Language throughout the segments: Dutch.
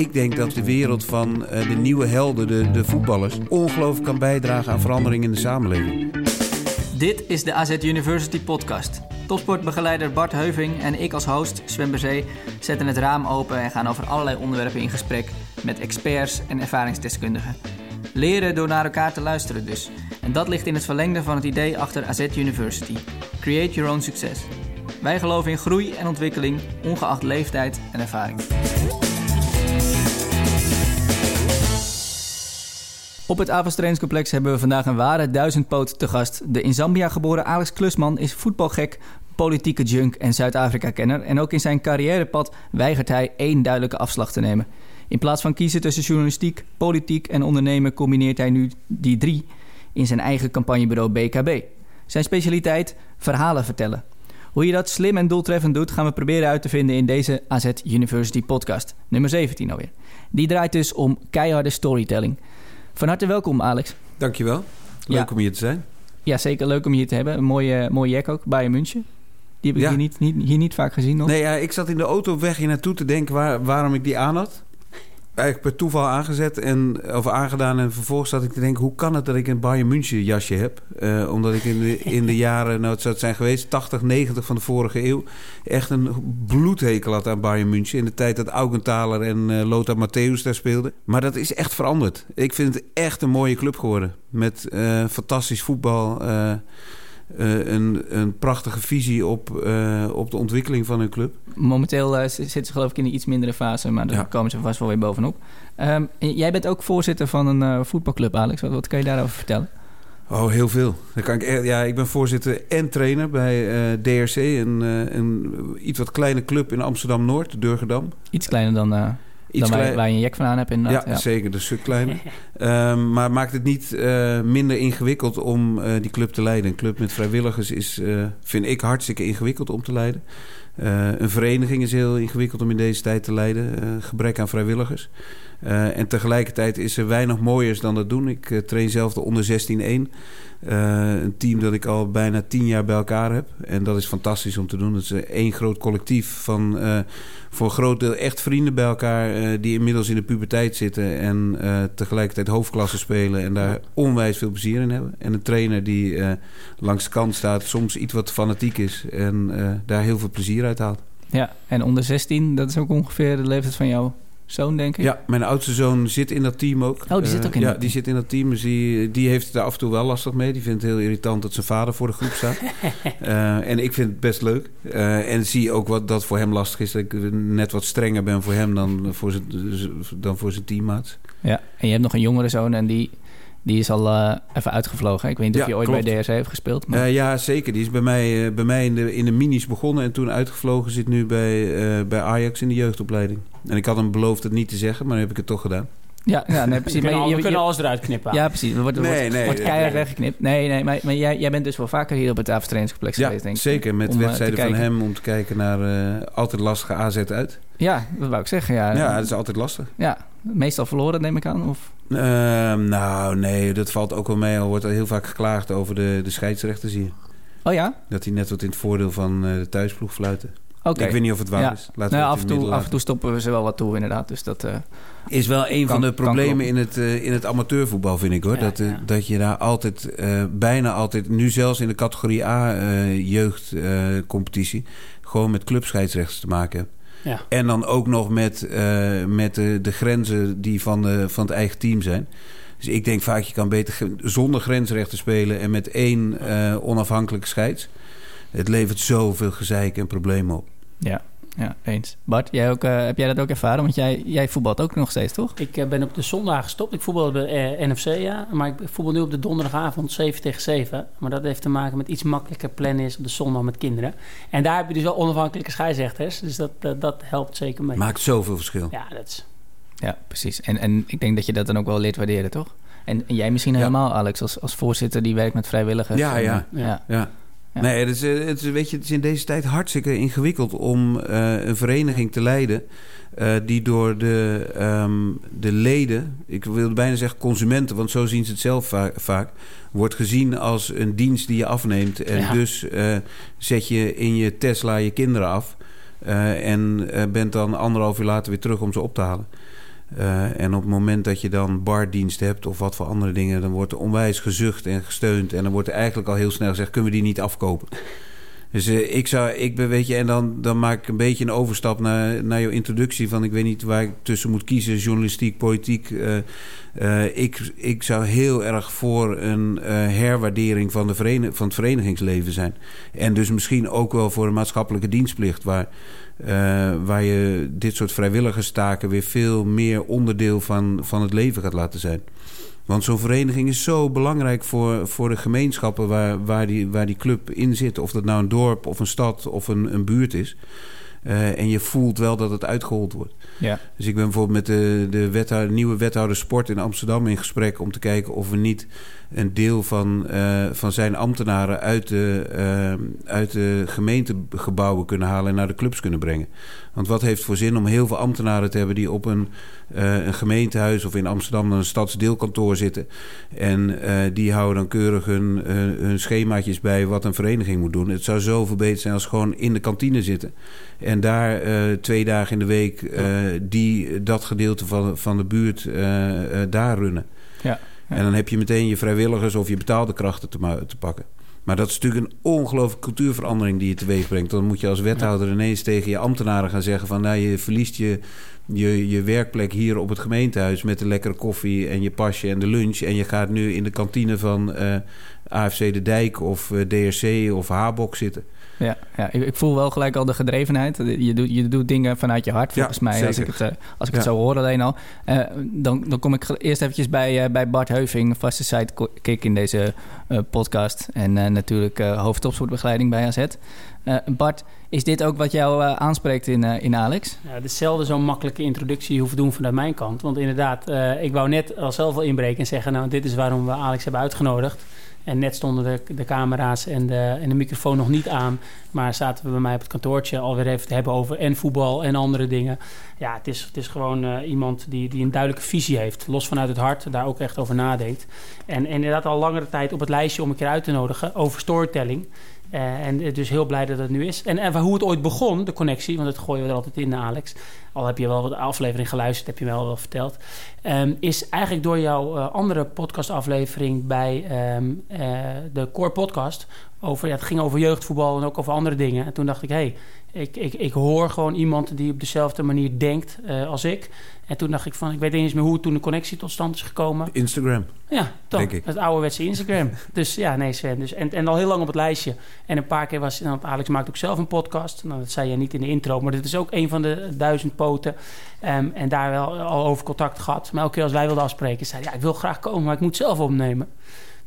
ik denk dat de wereld van eh, de nieuwe helden, de, de voetballers, ongelooflijk kan bijdragen aan verandering in de samenleving. Dit is de AZ University podcast. Topsportbegeleider Bart Heuving en ik als host, Sven Bezee, zetten het raam open en gaan over allerlei onderwerpen in gesprek met experts en ervaringsdeskundigen. Leren door naar elkaar te luisteren dus. En dat ligt in het verlengde van het idee achter AZ University. Create your own success. Wij geloven in groei en ontwikkeling, ongeacht leeftijd en ervaring. Op het Avas Trainingscomplex hebben we vandaag een ware duizendpoot te gast. De in Zambia geboren Alex Klusman is voetbalgek, politieke junk en Zuid-Afrika-kenner. En ook in zijn carrièrepad weigert hij één duidelijke afslag te nemen. In plaats van kiezen tussen journalistiek, politiek en ondernemen combineert hij nu die drie in zijn eigen campagnebureau BKB. Zijn specialiteit: verhalen vertellen. Hoe je dat slim en doeltreffend doet, gaan we proberen uit te vinden in deze AZ University podcast, nummer 17 alweer. Die draait dus om keiharde storytelling. Van harte welkom, Alex. Dankjewel. Leuk Ja. om hier te zijn. Ja, zeker leuk om hier te hebben. Een mooie, mooie jack ook, Bayern München. Die heb ik Ja. hier, niet, niet, hier niet vaak gezien nog. Nee, ja, ik zat in de auto op weg hier naartoe te denken waar, waarom ik die aan had. Eigenlijk per toeval aangezet en, of aangedaan. En vervolgens zat ik te denken, hoe kan het dat ik een Bayern München jasje heb? Eh, omdat ik in de, in de jaren, nou het zou het zijn geweest, 80, 90 van de vorige eeuw... echt een bloedhekel had aan Bayern München. In de tijd dat Augenthaler en eh, Lothar Matthäus daar speelden. Maar dat is echt veranderd. Ik vind het echt een mooie club geworden. Met eh, fantastisch voetbal... eh, een, een prachtige visie op, eh, op de ontwikkeling van hun club. Momenteel z- zitten ze geloof ik in een iets mindere fase, maar daar Ja. komen ze vast wel weer bovenop. Ehm, jij bent ook voorzitter van een voetbalclub, Alex. Wat, wat kan je daarover vertellen? Oh, heel veel. Dan kan ik, ja, ik ben voorzitter en trainer bij DRC, een, een iets wat kleine club in Amsterdam-Noord, Durgedam. Iets kleiner dan, Iets dan waar, je- klein- waar je een jack van aan hebt inderdaad. ja, zeker, dus stuk kleiner. Ehm, maar maakt het niet eh, minder ingewikkeld om eh, die club te leiden. Een club met vrijwilligers is, eh, vind ik, hartstikke ingewikkeld om te leiden. Eh, een vereniging is heel ingewikkeld om in deze tijd te leiden. Eh, gebrek aan vrijwilligers. Eh, en tegelijkertijd is er weinig mooiers dan dat doen. Ik train zelf de onder 16-1. Eh, een team dat ik al bijna tien jaar bij elkaar heb. En dat is fantastisch om te doen. Het is één groot collectief van voor een groot deel echt vrienden bij elkaar... die inmiddels in de puberteit zitten en tegelijkertijd hoofdklasse spelen... en daar onwijs veel plezier in hebben. En een trainer die langs de kant staat, soms iets wat fanatiek is... en daar heel veel plezier haalt. Ja, en onder 16, dat is ook ongeveer de leeftijd van jouw zoon, denk ik. Ja, mijn oudste zoon zit in dat team ook. Oh, die zit Eh, ook in Ja, dat die team. zit in dat team. Dus die, die heeft er af en toe wel lastig mee. Die vindt het heel irritant dat zijn vader voor de groep staat. Eh, en ik vind het best leuk. Eh, en zie ook wat dat voor hem lastig is. Dat ik net wat strenger ben voor hem dan voor zijn, dan voor zijn teammaats. Ja, en je hebt nog een jongere zoon en die, die is al eh, even uitgevlogen. Ik weet niet of Ja, je ooit klopt. bij DRC heeft gespeeld. Maar... Eh, ja, zeker. Die is bij mij, eh, bij mij in, de, in de minis begonnen en toen uitgevlogen. Zit nu bij, eh, bij Ajax in de jeugdopleiding. En ik had hem beloofd het niet te zeggen, maar nu heb ik het toch gedaan. ja, ja, nee, We precies. kunnen, Maar al- je- we je- kunnen alles eruit knippen. Ja, precies. Er wordt, er Nee, wordt, nee, wordt nee. keihard weggeknipt. Nee, nee, maar, maar jij, jij bent dus wel vaker hier op het Aventrainingscomplex Ja, geweest, denk ik. zeker. Met Om, wedstrijden van kijken. hem om te kijken naar eh, altijd lastige AZ uit. Ja, dat wou ik zeggen. Ja, Ja, dat is altijd lastig. ja, meestal verloren, neem ik aan. Of... Ehm, nou, nee, dat valt ook wel mee. Al wordt er heel vaak geklaagd over de, de scheidsrechters hier. Oh ja? Dat hij net wat in het voordeel van eh, de thuisploeg fluiten. Oké. Ik weet niet of het waar Ja. is. Laten Nou, we af, het en toe, af en toe stoppen we ze wel wat toe, inderdaad. Dus dat... eh, Is wel een Kan- van de problemen in het, eh, in het amateurvoetbal, vind ik hoor. Ja, dat, ja. dat je daar altijd, bijna altijd, nu zelfs in de categorie A jeugdcompetitie, gewoon met clubscheidsrechters te maken hebt. Ja. En dan ook nog met, eh, met de, de grenzen die van, de, van het eigen team zijn. Dus ik denk vaak, je kan beter zonder grensrechten spelen en met één eh, onafhankelijke scheids. Het levert zoveel gezeik en problemen op. ja, ja, eens. Bart, jij ook, eh, heb jij dat ook ervaren? Want jij, jij voetbalt ook nog steeds, toch? Ik eh, ben op de zondag gestopt. Ik voetbal bij eh, NFC, ja. Maar ik voetbal nu op de donderdagavond 7 tegen 7. Maar dat heeft te maken met iets makkelijker plannen is op de zondag met kinderen. En daar heb je dus wel onafhankelijke scheidsrechters. Dus dat, dat, dat helpt zeker mee. Maakt zoveel verschil. Ja, dat is... Ja, precies. En, en ik denk dat je dat dan ook wel leert waarderen, toch? En, en jij misschien Ja. helemaal, Alex, als, als voorzitter die werkt met vrijwilligers. Ja, En, ja. ja. Ja. Ja. Nee, het is, eh, het, is, weet je, het is in deze tijd hartstikke ingewikkeld om eh, een vereniging te leiden. eh, die door de, ehm, de leden, ik wil bijna zeggen consumenten, want zo zien ze het zelf va- vaak, wordt gezien als een dienst die je afneemt. En Ja. dus zet je in je Tesla je kinderen af. en bent dan anderhalf uur later weer terug om ze op te halen. Uh, en op het moment dat je dan bardienst hebt of wat voor andere dingen, dan wordt er onwijs gezucht en gesteund. En dan wordt er eigenlijk al heel snel gezegd: kunnen we die niet afkopen? Dus uh, ik zou, ik ben, weet je, en dan, dan maak ik een beetje een overstap naar, naar jouw introductie. Van ik weet niet waar ik tussen moet kiezen, journalistiek, politiek. Uh, ik, ik zou heel erg voor een herwaardering van, de van het verenigingsleven zijn. En dus misschien ook wel voor een maatschappelijke dienstplicht. Waar, waar je dit soort vrijwilligerstaken weer veel meer onderdeel van, van het leven gaat laten zijn. Want zo'n vereniging is zo belangrijk voor, voor de gemeenschappen waar, waar, die, waar die club in zit. Of dat nou een dorp of een stad of een, een buurt is. Uh, en je voelt wel dat het uitgehold wordt. Ja. Dus ik ben bijvoorbeeld met de, de wethouder, nieuwe wethouder sport in Amsterdam in gesprek om te kijken of we niet een deel van, uh, van zijn ambtenaren uit de, uh, uit de gemeentegebouwen kunnen halen en naar de clubs kunnen brengen. Want wat heeft voor zin om heel veel ambtenaren te hebben die op een, uh, een gemeentehuis of in Amsterdam een stadsdeelkantoor zitten. En die houden dan keurig hun, hun schemaatjes bij wat een vereniging moet doen. Het zou zoveel beter zijn als gewoon in de kantine zitten. En daar twee dagen in de week die, dat gedeelte van, van de buurt daar runnen. En dan heb je meteen je vrijwilligers of je betaalde krachten te, te pakken. Maar dat is natuurlijk een ongelooflijke cultuurverandering die je teweeg brengt. Dan moet je als wethouder ineens tegen je ambtenaren gaan zeggen van... nou, je verliest je, je, je werkplek hier op het gemeentehuis... met de lekkere koffie en je pasje en de lunch... en je gaat nu in de kantine van uh, eh, AFC De Dijk of uh, eh, DRC of Habok zitten... Ja, ja ik, ik, voel wel gelijk al de gedrevenheid. Je doet, je doet dingen vanuit je hart, volgens mij. Als ik het, uh, als ik het zo hoor alleen al. Uh, dan, dan kom ik eerst eventjes bij, uh, bij Bart Heuving, vaste sidekick in deze podcast. En natuurlijk hoofdtopsportbegeleiding bij AZ. Bart, is dit ook wat jou aanspreekt in, in Alex? Ja, dezelfde zo'n makkelijke introductie hoeven doen vanuit mijn kant. Want inderdaad, ik wou net al zelf wel inbreken en zeggen... nou, dit is waarom we Alex hebben uitgenodigd. En net stonden de, de camera's en de, en de microfoon nog niet aan. Maar zaten we bij mij op het kantoortje alweer even te hebben over en voetbal en andere dingen. Ja, het is, het is gewoon uh, iemand die, die een duidelijke visie heeft. Los vanuit het hart, daar ook echt over nadenkt. En, en inderdaad al langere tijd op het lijstje om een keer uit te nodigen over storytelling. Uh, en dus heel blij dat het nu is. En, en hoe het ooit begon, de connectie, want dat gooien we er altijd in, Alex. Al heb je wel wat aflevering geluisterd, heb je wel wel verteld. Um, is eigenlijk door jouw uh, andere podcastaflevering bij um, uh, de Core Podcast. Over, ja, het ging over jeugdvoetbal en ook over andere dingen. En toen dacht ik, hé, hey, ik, ik, ik hoor gewoon iemand die op dezelfde manier denkt uh, als ik. En toen dacht ik van, ik weet niet eens meer hoe toen de connectie tot stand is gekomen. Instagram. Ja, toch. Het ouderwetse Instagram. dus ja, nee Sven. Dus, en, en al heel lang op het lijstje. En een paar keer was, nou, Alex maakt ook zelf een podcast. Nou, dat zei je niet in de intro, maar dit is ook een van de duizend poten. Um, en daar wel al over contact gehad. Maar elke keer als wij wilden afspreken, zei ja, ik wil graag komen, maar ik moet zelf opnemen.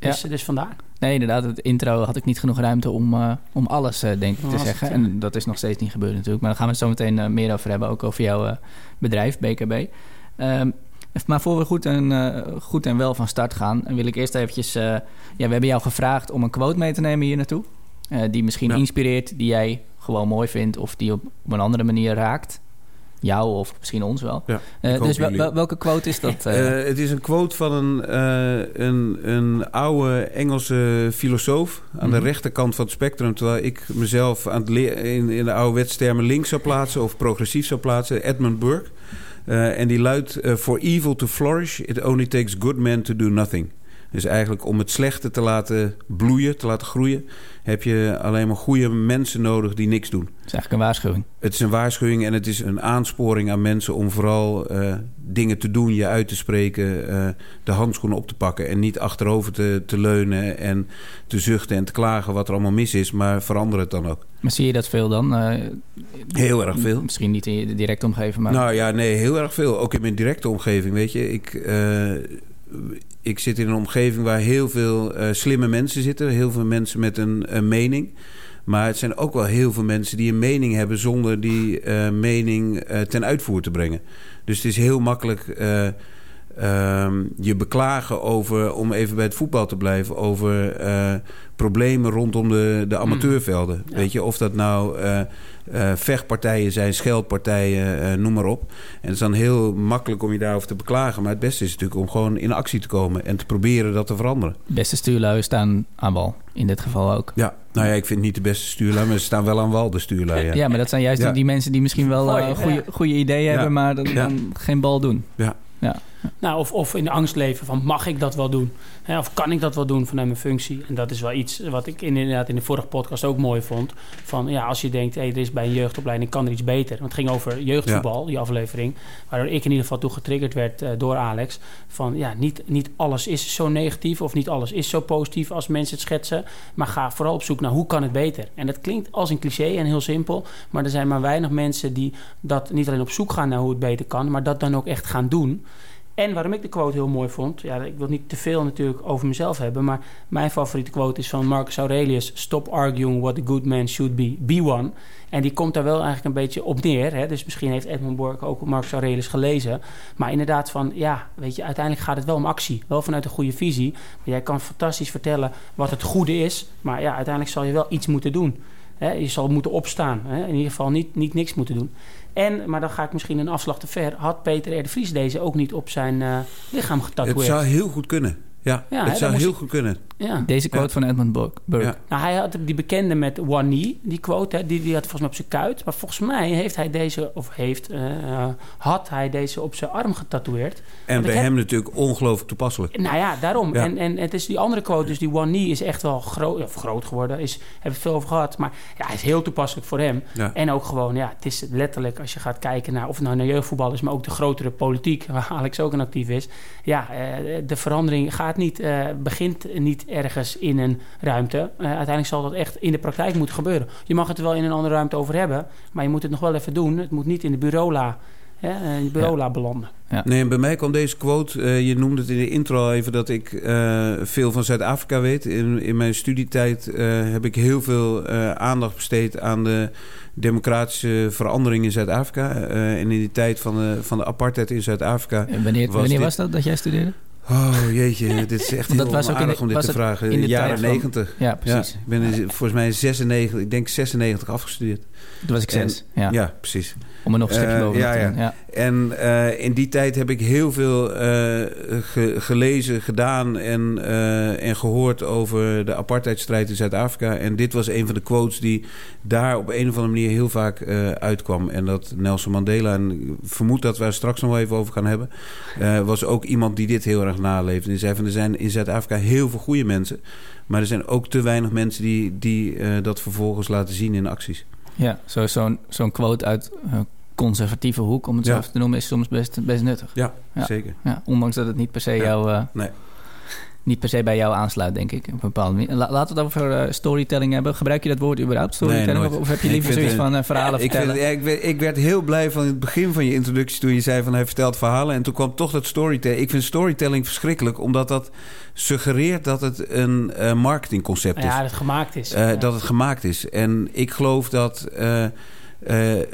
Dus, ja. dus vandaar. Nee, inderdaad. Het intro had ik niet genoeg ruimte om, uh, om alles, uh, denk ik, te zeggen. En dat is nog steeds niet gebeurd natuurlijk. Maar daar gaan we het zo meteen uh, meer over hebben. Ook over jouw bedrijf, BKB. Um, maar voor we goed en, goed en wel van start gaan... wil ik eerst eventjes... ja, we hebben jou gevraagd om een quote mee te nemen hier naartoe. die misschien ja. inspireert, die jij gewoon mooi vindt... of die op, op een andere manier raakt jou of misschien ons wel. Ja, uh, dus wel, welke quote is dat? Uh? Uh, het is een quote van een, een, een oude Engelse filosoof aan mm -hmm. de mhm. rechterkant van het spectrum. Terwijl ik mezelf aan het in, in de oude wetstermen links zou plaatsen of progressief zou plaatsen. Edmund Burke. en die luidt: For evil to flourish, it only takes good men to do nothing. Dus eigenlijk om het slechte te laten bloeien, te laten groeien, heb je alleen maar goede mensen nodig die niks doen. Het is eigenlijk een waarschuwing. Het is een waarschuwing en het is een aansporing aan mensen om vooral uh, dingen te doen, je uit te spreken, uh, de handschoenen op te pakken en niet achterover te, te leunen en te zuchten en te klagen wat er allemaal mis is, maar verander het dan ook. Maar zie je dat veel dan? Uh, heel erg veel. Misschien niet in je directe omgeving, maar... Nou ja, nee, heel erg veel. Ook in mijn directe omgeving, weet je. Ik ik zit in een omgeving waar heel veel uh, slimme mensen zitten. Heel veel mensen met een, mening. Maar het zijn ook wel heel veel mensen die een mening hebben zonder die uh, mening uh, ten uitvoer te brengen. Dus het is heel makkelijk ehm, je beklagen over, om even bij het voetbal te blijven, over eh, problemen rondom de, de amateurvelden. Ja. Weet je, of dat nou eh, eh, vechtpartijen zijn, scheldpartijen, eh, noem maar op. En het is dan heel makkelijk om je daarover te beklagen. Maar het beste is natuurlijk om gewoon in actie te komen en te proberen dat te veranderen. Beste stuurlui staan aan wal. In dit geval ook. Ja, nou ja, ik vind niet de beste stuurlui, maar ze staan wel aan wal, de stuurlui. Ja. Ja, maar dat zijn juist Ja. die, die mensen die misschien wel goede, ideeën Ja. hebben, maar dan, Ja. dan geen bal doen. Ja. Ja. Nou, of, of in de angst leven van mag ik dat wel doen? Hè, of kan ik dat wel doen vanuit mijn functie? En dat is wel iets wat ik in- inderdaad in de vorige podcast ook mooi vond. Van ja, als je denkt, hey, er is bij een jeugdopleiding kan er iets beter. Want het ging over jeugdvoetbal, die aflevering. Waardoor ik in ieder geval toe getriggerd werd eh, door Alex. Van ja, niet, niet alles is zo negatief of niet alles is zo positief als mensen het schetsen. Maar ga vooral op zoek naar hoe kan het beter. En dat klinkt als een cliché en heel simpel. Maar er zijn maar weinig mensen die dat niet alleen op zoek gaan naar hoe het beter kan. Maar dat dan ook echt gaan doen. En waarom ik de quote heel mooi vond, ja, ik wil niet te veel natuurlijk over mezelf hebben, maar mijn favoriete quote is van Marcus Aurelius: Stop arguing what a good man should be, be one. En die komt daar wel eigenlijk een beetje op neer. Hè? Dus misschien heeft Edmund Burke ook Marcus Aurelius gelezen. Maar inderdaad, van ja, weet je, uiteindelijk gaat het wel om actie. Wel vanuit een goede visie. Maar jij kan fantastisch vertellen wat het goede is. Maar ja, uiteindelijk zal je wel iets moeten doen. Hè? Je zal moeten opstaan. Hè? In ieder geval niet, niet niks moeten doen. En, maar dan ga ik misschien een afslag te ver. Had Peter R. de Vries deze ook niet op zijn eh, lichaam Het getatoeëerd? zou heel goed kunnen. Ja, Ja, het zou heel ik- goed kunnen. Ja. Deze quote van Edmund Burke. Nou, hij had die bekende met one knee, die quote, hè, die, die had volgens mij op zijn kuit. Maar volgens mij heeft hij deze, of heeft, eh, had hij deze op zijn arm getatoeëerd. En Want bij heb- hem natuurlijk ongelooflijk toepasselijk. Nou ja, daarom. Ja. En, en het is die andere quote, dus die one knee is echt wel groot, of groot geworden. Is, heb ik het veel over gehad. Maar ja, hij is heel toepasselijk voor hem. Ja. En ook gewoon, ja, het is letterlijk als je gaat kijken naar of het nou naar jeugdvoetbal is, maar ook de grotere politiek, waar Alex ook een actief is. Ja, eh, de verandering gaat niet, eh, begint niet ergens in een ruimte. Eh, uiteindelijk zal dat echt in de praktijk moeten gebeuren. Je mag het er wel in een andere ruimte over hebben, maar je moet het nog wel even doen. Het moet niet in de bureaula, hè, eh, in de bureaula belanden. Nee, en bij mij kwam deze quote. eh, je noemde het in de intro al even dat ik eh, veel van Zuid-Afrika weet. In, in mijn studietijd eh, heb ik heel veel eh, aandacht besteed aan de democratische verandering in Zuid-Afrika. Eh, en in die tijd van de, van de apartheid in Zuid-Afrika. En wanneer Was wanneer dit- was dat dat jij studeerde? Oh jeetje, dit is echt heel dat was ook in aardig de- om dit te vragen. in de jaren 90. Ja, precies. ik ben in- volgens mij 96, ik denk 96 afgestudeerd. Toen was ik En- zes. Ja. Ja, precies. Om er nog een stukje Eh, boven ja, te doen. Ja. En eh, in die tijd heb ik heel veel eh, ge- gelezen, gedaan en, en gehoord over de apartheidstrijd in Zuid-Afrika. En dit was een van de quotes die daar op een of andere manier heel vaak uitkwam. En dat Nelson Mandela, en ik vermoed dat we er straks nog wel even over gaan hebben, was ook iemand die dit heel erg naleefde. En zei van er zijn in Zuid-Afrika heel veel goede mensen. Maar er zijn ook te weinig mensen die, die dat vervolgens laten zien in acties. Ja, zo- zo'n zo'n quote uit eh, conservatieve hoek, om het Ja. zo te noemen, is soms best, best nuttig. Ja, Ja. zeker. Ja, ondanks dat het niet per se, Ja. jou, eh, Nee. Niet per se bij jou aansluit, denk ik. Op een bepaalde manier. La- laten we het over eh, storytelling hebben. Gebruik je dat woord überhaupt, storytelling? of, of heb je liever ik vind, zoiets van eh, verhalen ik, vertellen? vind, ja, ik, werd, ik werd heel blij van het begin van je introductie toen je zei van hij vertelt verhalen. En toen kwam toch dat storytelling. Ik vind storytelling verschrikkelijk, omdat dat suggereert dat het een eh, marketingconcept is. Ja, dat het gemaakt is. Eh, Ja. Dat het gemaakt is. En ik geloof dat eh, eh,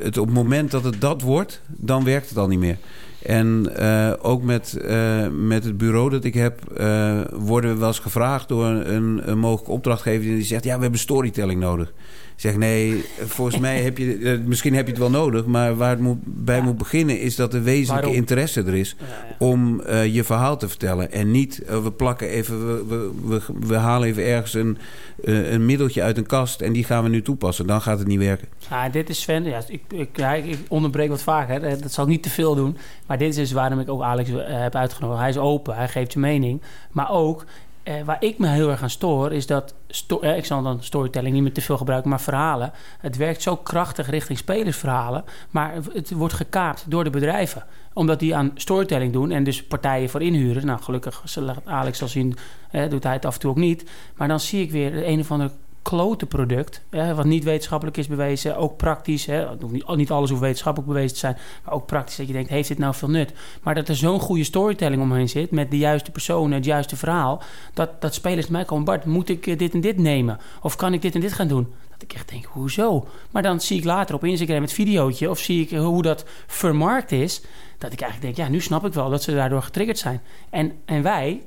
het op het moment dat het dat wordt, dan werkt het al niet meer. En eh, ook met, eh, met het bureau dat ik heb, eh, worden we wel eens gevraagd door een, een mogelijke opdrachtgever die zegt: Ja, we hebben storytelling nodig. Zeg nee, volgens mij heb je, eh, misschien heb je het wel nodig, maar waar het moet, bij Ja. moet beginnen is dat er wezenlijke Waarom? interesse er is Ja, ja. om eh, je verhaal te vertellen. En niet, eh, we plakken even, we, we, we, we halen even ergens een, een middeltje uit een kast en die gaan we nu toepassen. Dan gaat het niet werken. Ja, dit is Sven. Ja, ik, ik, ik onderbreek wat vaker. hè. Dat zal ik niet te veel doen. Maar dit is dus waarom ik ook Alex heb uitgenodigd. Hij is open, hij geeft je mening. Maar ook, eh, waar ik me heel erg aan stoor, is dat... eh, ik zal dan storytelling niet meer te veel gebruiken, maar verhalen. Het werkt zo krachtig richting spelersverhalen. Maar het wordt gekaapt door de bedrijven. Omdat die aan storytelling doen en dus partijen voor inhuren. Nou, gelukkig, Alex al zien, eh, doet hij het af en toe ook niet. Maar dan zie ik weer een of ander klote product, wat niet wetenschappelijk is bewezen, ook praktisch. Hè, niet, alles hoeft wetenschappelijk bewezen te zijn, maar ook praktisch dat je denkt, heeft dit nou veel nut? Maar dat er zo'n goede storytelling omheen zit, met de juiste personen, het juiste verhaal, dat, dat spelers mij komen, Bart, moet ik eh, dit en dit nemen? Of kan ik dit en dit gaan doen? Dat ik echt denk, hoezo? Maar dan zie ik later op Instagram het videootje... of zie ik hoe dat vermarkt is... dat ik eigenlijk denk, ja, nu snap ik wel dat ze daardoor getriggerd zijn. En, en wij,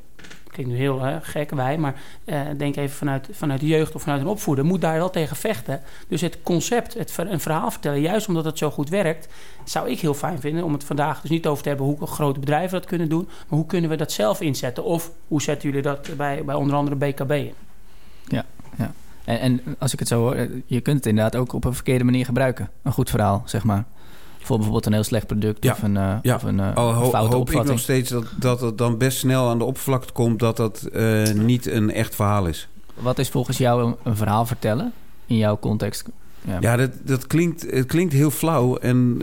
klinkt nu heel gek, wij, maar uh, denk even vanuit, vanuit de jeugd of vanuit een opvoeder, moet daar wel tegen vechten. Dus het concept, het, een verhaal vertellen, juist omdat het zo goed werkt, zou ik heel fijn vinden om het vandaag dus niet over te hebben hoe grote bedrijven dat kunnen doen, maar hoe kunnen we dat zelf inzetten? Of hoe zetten jullie dat bij, bij onder andere BKB in? Ja, ja. En, en als ik het zo hoor, eh, je kunt het inderdaad ook op een verkeerde manier gebruiken. Een goed verhaal, zeg maar voor bijvoorbeeld een heel slecht product ja. of een, uh, ja. of een uh, Al ho foute hoop opvatting. ik nog steeds dat, dat het dan best snel aan de oppervlakte komt dat dat uh, niet een echt verhaal is. Wat is volgens jou een, een verhaal vertellen in jouw context? Ja, ja dat, dat klinkt, het klinkt heel flauw. En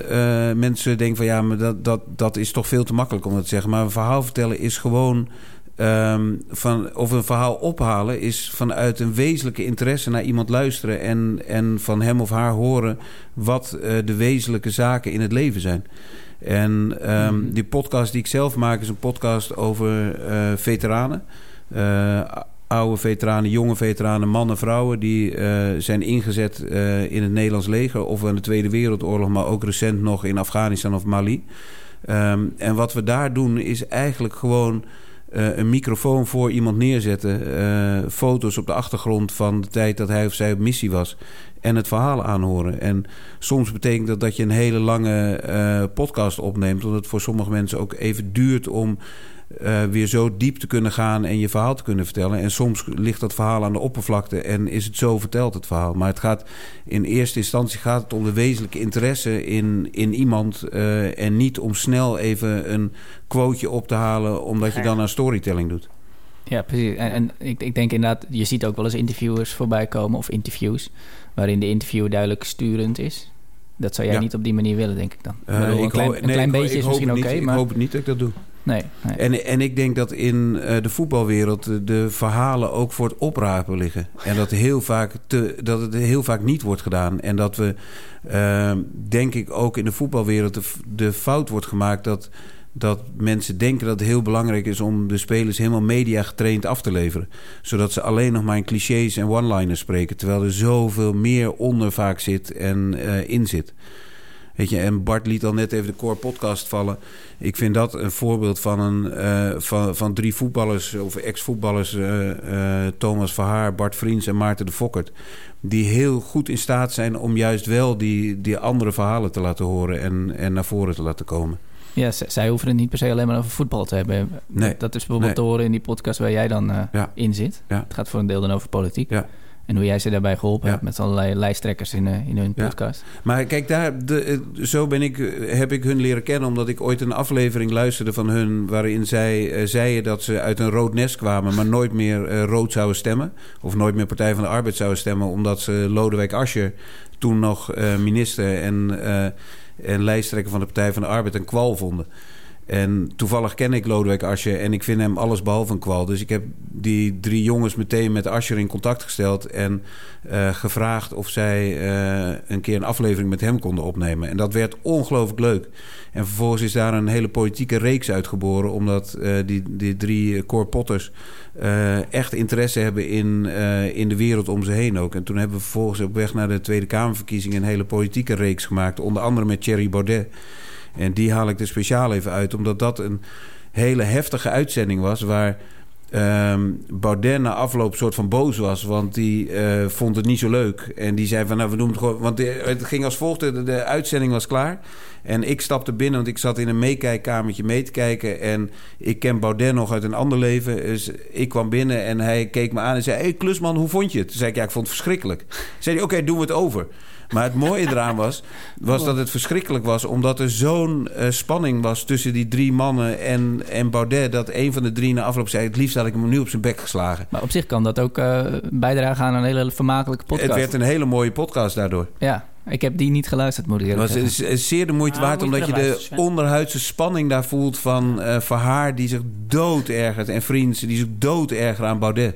mensen denken van ja, maar dat, dat, dat is toch veel te makkelijk om dat te zeggen. Maar een verhaal vertellen is gewoon Um, van, of een verhaal ophalen is vanuit een wezenlijke interesse naar iemand luisteren en, en van hem of haar horen wat uh, de wezenlijke zaken in het leven zijn. En um, mm. die podcast die ik zelf maak is een podcast over uh, veteranen. Uh, oude veteranen, jonge veteranen, mannen, vrouwen die zijn ingezet in het Nederlands leger of in de Tweede Wereldoorlog, maar ook recent nog in Afghanistan of Mali. Um, en wat we daar doen is eigenlijk gewoon. Uh, een microfoon voor iemand neerzetten. Uh, foto's op de achtergrond van de tijd dat hij of zij op missie was. En het verhaal aanhoren. En soms betekent dat dat je een hele lange uh, podcast opneemt. Omdat het voor sommige mensen ook even duurt om uh, weer zo diep te kunnen gaan en je verhaal te kunnen vertellen. En soms ligt dat verhaal aan de oppervlakte en is het zo verteld, het verhaal. Maar het gaat in eerste instantie gaat het om de wezenlijke interesse in, in iemand. Uh, en niet om snel even een quoteje op te halen, omdat je dan aan storytelling doet. Ja, precies. En, en ik, ik denk inderdaad, je ziet ook wel eens interviewers voorbij komen of interviews, waarin de interview duidelijk sturend is. Dat zou jij ja. niet op die manier willen, denk ik dan. Uh, bedoel, ik een klein, nee, een klein ik, beetje ik is misschien oké, okay, maar... Ik hoop het niet dat ik dat doe. Nee. En, en ik denk dat in uh, de voetbalwereld de, de verhalen ook voor het oprapen liggen. En dat, heel vaak te, dat het heel vaak niet wordt gedaan. En dat we, uh, denk ik, ook in de voetbalwereld de, fout wordt gemaakt dat dat mensen denken dat het heel belangrijk is om de spelers helemaal media getraind af te leveren. Zodat ze alleen nog maar in clichés en one-liners spreken. Terwijl er zoveel meer onder vaak zit en uh, in zit. Weet je, en Bart liet al net even de Core podcast vallen. Ik vind dat een voorbeeld van, een, uh, van, van drie voetballers of ex-voetballers... Uh, uh, Thomas Verhaar, Bart Vriends en Maarten de Fokkert... die heel goed in staat zijn om juist wel die, die andere verhalen te laten horen... en, en naar voren te laten komen. Ja, zij hoeven het niet per se alleen maar over voetbal te hebben. Nee. Dat is bijvoorbeeld Nee. te horen in die podcast waar jij dan eh, Ja. in zit. Ja. Het gaat voor een deel dan over politiek. Ja. En hoe jij ze daarbij geholpen Ja. hebt met allerlei lijsttrekkers in, eh, in hun Ja. podcast. Maar kijk, daar, de, eh, zo ben ik, eh, heb ik hun leren kennen... omdat ik ooit een aflevering luisterde van hun... waarin zij zeiden dat ze uit een rood nest kwamen... maar nooit meer rood zouden stemmen. Of nooit meer Partij van de Arbeid zouden stemmen... omdat ze Lodewijk Asscher, toen nog minister... En, en lijsttrekker van de Partij van de Arbeid een kwal vonden. En toevallig ken ik Lodewijk Asscher en ik vind hem alles behalve een kwal. Dus ik heb die drie jongens meteen met Asscher in contact gesteld... en eh, gevraagd of zij eh, een keer een aflevering met hem konden opnemen. En dat werd ongelooflijk leuk. En vervolgens is daar een hele politieke reeks uitgeboren... omdat eh, die, die drie Cor Potters echt interesse hebben in, in de wereld om ze heen ook. En toen hebben we vervolgens op weg naar de Tweede Kamerverkiezingen... een hele politieke reeks gemaakt. Onder andere met Thierry Baudet... En die haal ik er speciaal even uit, omdat dat een hele heftige uitzending was. Waar ehm, Baudet na afloop soort van boos was, want die eh, vond het niet zo leuk. En die zei van, nou, we doen het gewoon. Want het ging als volgt: de, de uitzending was klaar. En ik stapte binnen, want ik zat in een meekijkkamertje mee te kijken. En ik ken Baudet nog uit een ander leven. Dus ik kwam binnen en hij keek me aan en zei: Hé, hey, Klusman, hoe vond je het? Toen zei ik: Ja, ik vond het verschrikkelijk. Zei hij: Oké, doen we het over. Maar het mooie eraan was, was dat het verschrikkelijk was... omdat er zo'n eh, spanning was tussen die drie mannen en, en Baudet... dat een van de drie na afloop zei... het liefst had ik hem nu op zijn bek geslagen. Maar op zich kan dat ook eh, bijdragen aan een hele vermakelijke podcast. Het werd een hele mooie podcast daardoor. Ja, ik heb die niet geluisterd, moet ik Het eerlijk was zeggen. is- is zeer de moeite Ah, waard... omdat je de Sven. onderhuidse spanning daar voelt van eh Verhaar... die zich dood ergert en Vriends die zich dood ergeren aan Baudet.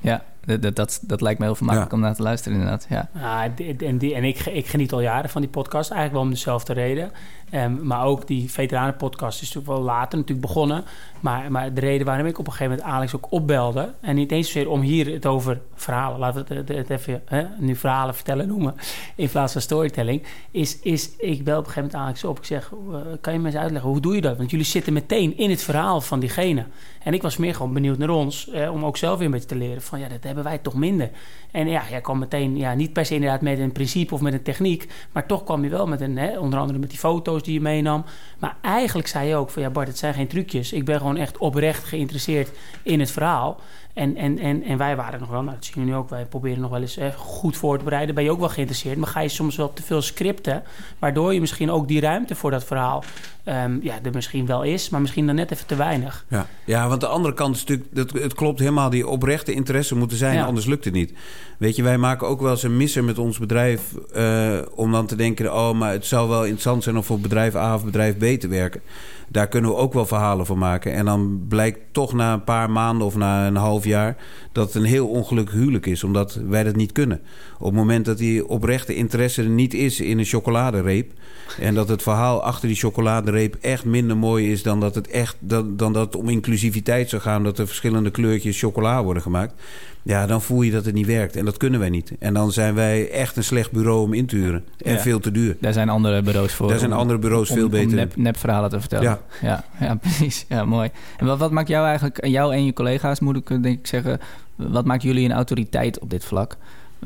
Ja, dat, dat, dat, dat lijkt me heel vermakelijk Ja. om naar te luisteren inderdaad. Ja. Ah, en die, en ik, ik geniet al jaren van die podcast, eigenlijk wel om dezelfde reden. Ehm, maar ook die veteranenpodcast is natuurlijk wel later natuurlijk begonnen. Maar, maar de reden waarom ik op een gegeven moment Alex ook opbelde... en niet eens zozeer om hier het over verhalen... laten we het, even hè, nu verhalen vertellen noemen... in plaats van storytelling... is, is ik bel op een gegeven moment Alex op. Ik zeg, uh, kan je me eens uitleggen, hoe doe je dat? Want jullie zitten meteen in het verhaal van diegene. En ik was meer gewoon benieuwd naar ons... Eh, om ook zelf weer een beetje te leren van... ja, dat hebben wij toch minder. En ja, jij kwam meteen... ja, niet per se inderdaad met een principe of met een techniek... maar toch kwam je wel met een... Hè, onder andere met die foto's die je meenam. Maar eigenlijk zei je ook van... ja Bart, het zijn geen trucjes. Ik ben gewoon echt oprecht geïnteresseerd in het verhaal. En, en, en, en wij waren nog wel, nou, dat zien we nu ook, wij proberen nog wel eens eh, goed voor te bereiden. Ben je ook wel geïnteresseerd, maar ga je soms wel te veel scripten, waardoor je misschien ook die ruimte voor dat verhaal um, ja, er misschien wel is, maar misschien dan net even te weinig. Ja, ja want de andere kant is natuurlijk, dat, het klopt helemaal, die oprechte interesse moeten zijn, ja. anders lukt het niet. Weet je, wij maken ook wel eens een misser met ons bedrijf uh, om dan te denken, oh, maar het zou wel interessant zijn om voor bedrijf A of bedrijf B te werken daar kunnen we ook wel verhalen van maken. En dan blijkt toch na een paar maanden of na een half jaar dat het een heel ongelukkig huwelijk is, omdat wij dat niet kunnen. Op het moment dat die oprechte interesse er niet is in een chocoladereep. En dat het verhaal achter die chocoladereep echt minder mooi is dan dat het echt dan, dan dat het om inclusiviteit zou gaan, dat er verschillende kleurtjes chocola worden gemaakt. Ja, dan voel je dat het niet werkt. En dat kunnen wij niet. En dan zijn wij echt een slecht bureau om in te huren. En ja. veel te duur. Daar zijn andere bureaus voor. Daar zijn andere bureaus om, veel beter. Om nep, nepverhalen te vertellen. Ja. Ja, ja, precies. Ja, mooi. En wat, wat maakt jou eigenlijk, jou en je collega's moet ik denk ik zeggen... wat maakt jullie een autoriteit op dit vlak?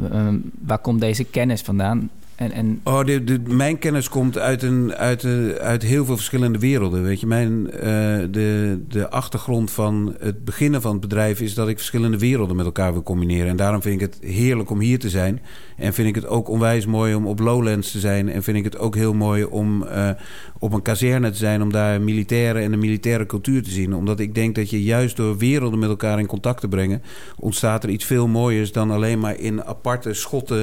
Uh, waar komt deze kennis vandaan? En, en... Oh, de, mijn kennis komt uit, een, uit, de, uit heel veel verschillende werelden. Weet je, mijn, uh, de, de achtergrond van het beginnen van het bedrijf is dat ik verschillende werelden met elkaar wil combineren. En daarom vind ik het heerlijk om hier te zijn. En vind ik het ook onwijs mooi om op Lowlands te zijn. En vind ik het ook heel mooi om uh, op een kazerne te zijn. Om daar militairen en de militaire cultuur te zien. Omdat ik denk dat je juist door werelden met elkaar in contact te brengen. ontstaat er iets veel mooiers dan alleen maar in aparte schotten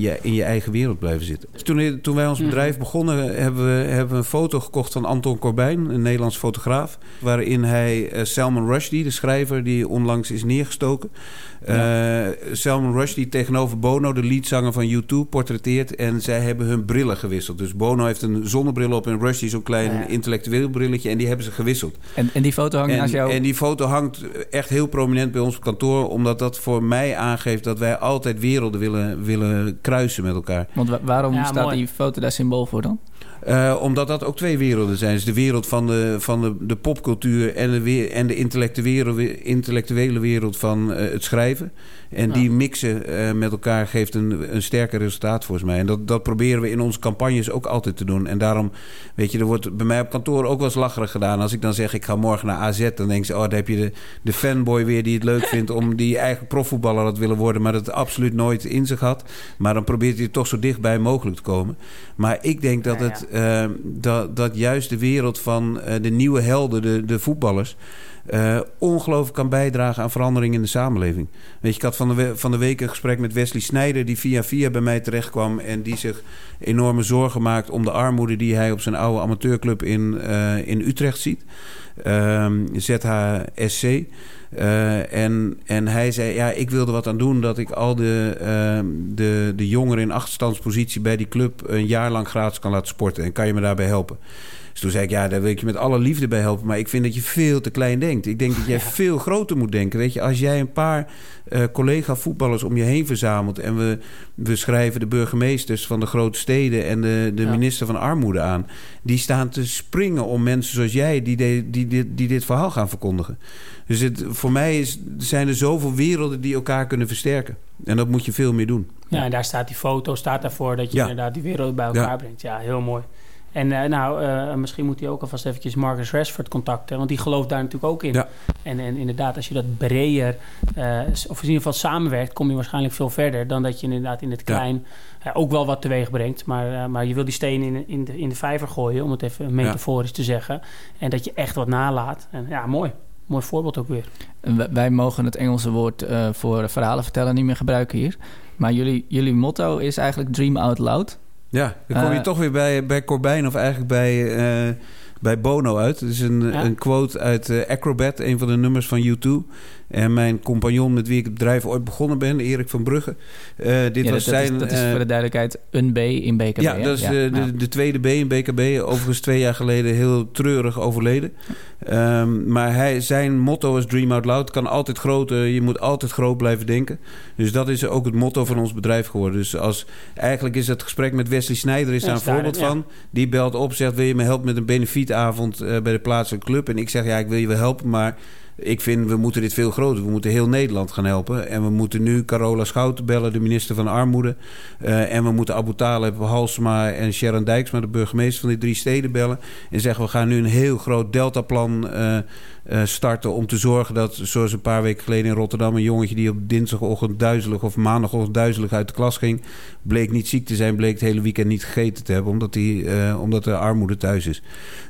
je, in je eigen wereld blijven zitten. Dus toen, toen wij ons bedrijf begonnen, hebben we, hebben een foto gekocht van Anton Corbijn, een Nederlands fotograaf. Waarin hij uh, Salman Rushdie, de schrijver die onlangs is neergestoken. Ja. Uh, Salman Rushdie tegenover Bono, de leadzanger van U2, portretteert. En zij hebben hun brillen gewisseld. Dus Bono heeft een zonnebril op en Rushdie zo'n klein ja. intellectueel brilletje. En die hebben ze gewisseld. En, en die foto hangt en, naast jou? En die foto hangt echt heel prominent bij ons op kantoor. Omdat dat voor mij aangeeft dat wij altijd werelden willen, willen kruisen met elkaar. Want waarom ja, staat mooi. die foto daar symbool voor dan? Uh, omdat dat ook twee werelden zijn. Dus de wereld van de, van de, de popcultuur en de, weer, en de intellectuele, intellectuele wereld van uh, het schrijven. En ja. die mixen uh, met elkaar geeft een, een sterker resultaat volgens mij. En dat, dat proberen we in onze campagnes ook altijd te doen. En daarom, weet je, er wordt bij mij op kantoor ook wel eens lacherig gedaan. Als ik dan zeg, ik ga morgen naar AZ, dan denk ze, oh, daar heb je de, de fanboy weer die het leuk vindt om die eigen profvoetballer had willen worden, maar dat het absoluut nooit in zich had. Maar dan probeert hij toch zo dichtbij mogelijk te komen. Maar ik denk dat, het, dat, dat juist de wereld van uh, de nieuwe helden, de, de voetballers. Uh, ongelooflijk kan bijdragen aan verandering in de samenleving. Weet je, ik had van de, van de week een gesprek met Wesley Snijder, die via via bij mij terecht kwam en die zich enorme zorgen maakt om de armoede die hij op zijn oude amateurclub in, uh, in Utrecht ziet. Uh, ZHSC. Uh, en, en hij zei, ja, ik wilde wat aan doen dat ik al de, uh, de, de jongeren in achterstandspositie bij die club een jaar lang gratis kan laten sporten. En kan je me daarbij helpen? Dus toen zei ik, ja, daar wil ik je met alle liefde bij helpen. Maar ik vind dat je veel te klein denkt. Ik denk dat jij ja. veel groter moet denken. Weet je, als jij een paar uh, collega-voetballers om je heen verzamelt... en we, we schrijven de burgemeesters van de grote steden... en de, de ja. minister van Armoede aan... die staan te springen om mensen zoals jij... die, de, die, die, die dit verhaal gaan verkondigen. Dus het, voor mij is, zijn er zoveel werelden die elkaar kunnen versterken. En dat moet je veel meer doen. Ja, en daar staat die foto staat daarvoor... dat je ja. inderdaad die wereld bij elkaar brengt. Ja, heel mooi. En uh, nou, uh, misschien moet hij ook alvast eventjes Marcus Rashford contacten. Want die gelooft daar natuurlijk ook in. Ja. En, en inderdaad, als je dat breder... Uh, of in ieder geval samenwerkt... kom je waarschijnlijk veel verder... dan dat je inderdaad in het klein ja. ook wel wat teweeg brengt. Maar, maar je wil die steen in, in, de, in de vijver gooien... om het even metaforisch ja. te zeggen. En dat je echt wat nalaat. En ja, mooi. Mooi voorbeeld ook weer. Wij mogen het Engelse woord voor verhalen vertellen niet meer gebruiken hier. Maar jullie, jullie motto is eigenlijk dream out loud... Ja, dan kom je uh, toch weer bij, bij Corbijn of eigenlijk bij, uh, bij Bono uit. Het is een, ja. een quote uit uh, Acrobat, een van de nummers van U2. En mijn compagnon met wie ik het bedrijf ooit begonnen ben, Erik van Brugge. Uh, dit ja, was dat, zijn, is, dat is voor de duidelijkheid een B in BKB. Ja, dat is ja, de, de, de, tweede B in BKB. Overigens twee jaar geleden heel treurig overleden. Um, maar hij, zijn motto is Dream Out Loud. kan altijd groter. Je moet altijd groot blijven denken. Dus dat is ook het motto van ons bedrijf geworden. Dus als, eigenlijk is het gesprek met Wesley Snijder is daar een voorbeeld van. Die belt op, zegt wil je me helpen met een benefietavond uh, bij de plaatselijke club. En ik zeg ja, ik wil je wel helpen, maar ik vind we moeten dit veel groter. We moeten heel Nederland gaan helpen. En we moeten nu Carola Schouten bellen, de minister van Armoede. Uh, en we moeten Abu Talib, Halsma en Sharon Dijksma, de burgemeester van die drie steden, bellen. En zeggen we gaan nu een heel groot deltaplan uh, starten om te zorgen dat, zoals een paar weken geleden in Rotterdam, een jongetje die op dinsdagochtend duizelig of maandagochtend duizelig uit de klas ging, bleek niet ziek te zijn, bleek het hele weekend niet gegeten te hebben, omdat, die, uh, omdat er armoede thuis is.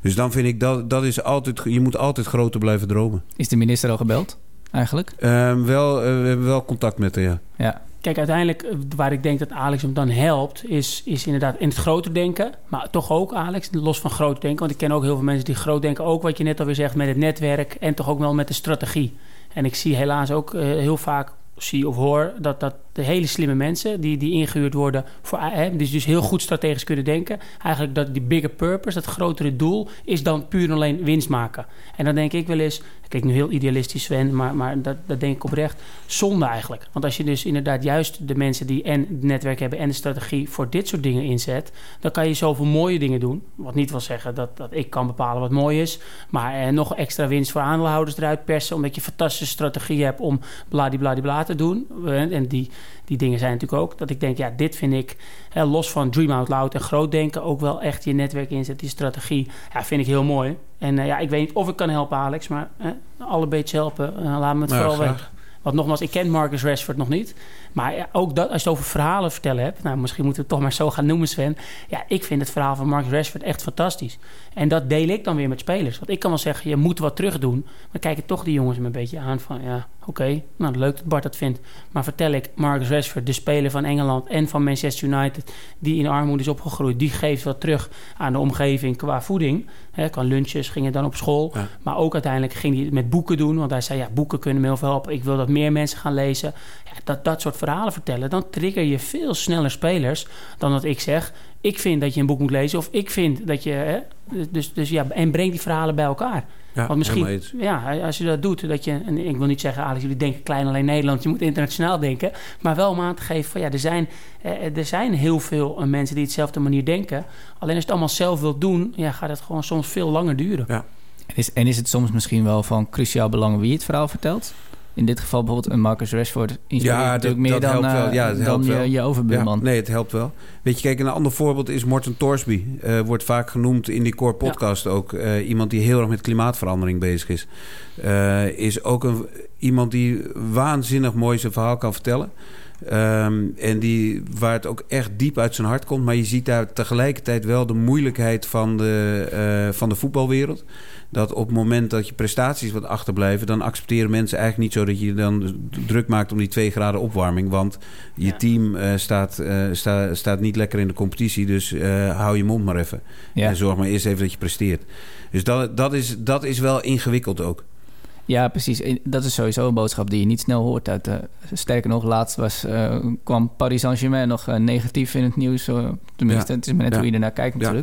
Dus dan vind ik dat, dat is altijd, je moet altijd groter blijven dromen. Is de minister al gebeld, eigenlijk? Uh, wel, we hebben wel contact met haar, ja. ja. Kijk, uiteindelijk waar ik denk dat Alex hem dan helpt, is, is inderdaad in het groter denken. Maar toch ook, Alex, los van groot denken. Want ik ken ook heel veel mensen die groot denken. Ook wat je net alweer zegt met het netwerk en toch ook wel met de strategie. En ik zie helaas ook uh, heel vaak, zie of hoor, dat, dat de hele slimme mensen die, die ingehuurd worden, voor, hè, dus, dus heel goed strategisch kunnen denken. Eigenlijk dat die bigger purpose, dat grotere doel, is dan puur en alleen winst maken. En dan denk ik wel eens, kijk nu heel idealistisch Sven, maar, maar dat, dat denk ik oprecht, zonde eigenlijk. Want als je dus inderdaad juist de mensen die en het netwerk hebben en de strategie voor dit soort dingen inzet, dan kan je zoveel mooie dingen doen. Wat niet wil zeggen dat, dat ik kan bepalen wat mooi is, maar eh, nog extra winst voor aandeelhouders eruit persen, omdat je fantastische strategie hebt om bladibladibla te doen. En die, die dingen zijn natuurlijk ook dat ik denk, ja, dit vind ik, hè, los van Dream Out Loud en groot denken, ook wel echt je netwerk inzet, die strategie, ja, vind ik heel mooi. En uh, ja, ik weet niet of ik kan helpen, Alex, maar uh, alle beetje helpen, uh, laat me het Nou, vooral weten. Want nogmaals, ik ken Marcus Rashford nog niet. Maar ook dat, als je het over verhalen vertellen hebt... nou, misschien moeten we het toch maar zo gaan noemen, Sven. Ja, ik vind het verhaal van Marcus Rashford echt fantastisch. En dat deel ik dan weer met spelers. Want ik kan wel zeggen, je moet wat terug doen. Maar kijken toch die jongens me een beetje aan van... ja, oké, nou leuk dat Bart dat vindt. Maar vertel ik, Marcus Rashford, de speler van Engeland... en van Manchester United, die in armoede is opgegroeid... die geeft wat terug aan de omgeving qua voeding. Hè, kan lunches, gingen dan op school. Ja. Maar ook uiteindelijk ging hij het met boeken doen. Want hij zei, ja, boeken kunnen me heel veel helpen. Ik wil dat meer mensen gaan lezen. Dat, dat soort verhalen vertellen. Dan trigger je veel sneller spelers dan dat ik zeg... ik vind dat je een boek moet lezen. Of ik vind dat je... Hè, dus, dus ja, en breng die verhalen bij elkaar. Ja, Want misschien, ja, als je dat doet, dat je, en ik wil niet zeggen, Alex, jullie denken klein alleen Nederland, je moet internationaal denken, maar wel om aan te geven van ja, er zijn, eh, er zijn heel veel eh, mensen die hetzelfde manier denken. Alleen als je het allemaal zelf wilt doen, ja, gaat het gewoon soms veel langer duren. Ja. En is, en is het soms misschien wel van cruciaal belang wie het verhaal vertelt? In dit geval bijvoorbeeld een Marcus Rashford inspireert Ja, natuurlijk dat- meer dat dan, helpt wel. eh, Ja, dat dan helpt je, wel. je overbuurman. Ja, nee, het helpt wel. Weet je, kijk, een ander voorbeeld is Morten Torsby. Eh, wordt vaak genoemd in die Core podcast ook. Eh, iemand die heel erg met klimaatverandering bezig is. Is ook een, iemand die waanzinnig mooi zijn verhaal kan vertellen. Ehm, en die, waar het ook echt diep uit zijn hart komt. Maar je ziet daar tegelijkertijd wel de moeilijkheid van de, van de voetbalwereld. Dat op het moment dat je prestaties wat achterblijven... dan accepteren mensen eigenlijk niet zo dat je je dan druk maakt... om die twee graden opwarming. Want je Ja. team eh, staat, eh, sta, staat niet lekker in de competitie. Dus eh, hou je mond maar even. Ja. En zorg maar eerst even dat je presteert. Dus dat, dat, is, dat is wel ingewikkeld ook. Ja, precies. Dat is sowieso een boodschap die je niet snel hoort. Uit, sterker nog, laatst was, kwam Paris Saint-Germain nog negatief in het nieuws. tenminste, Ja. het is maar net Ja. hoe je ernaar kijkt Ja.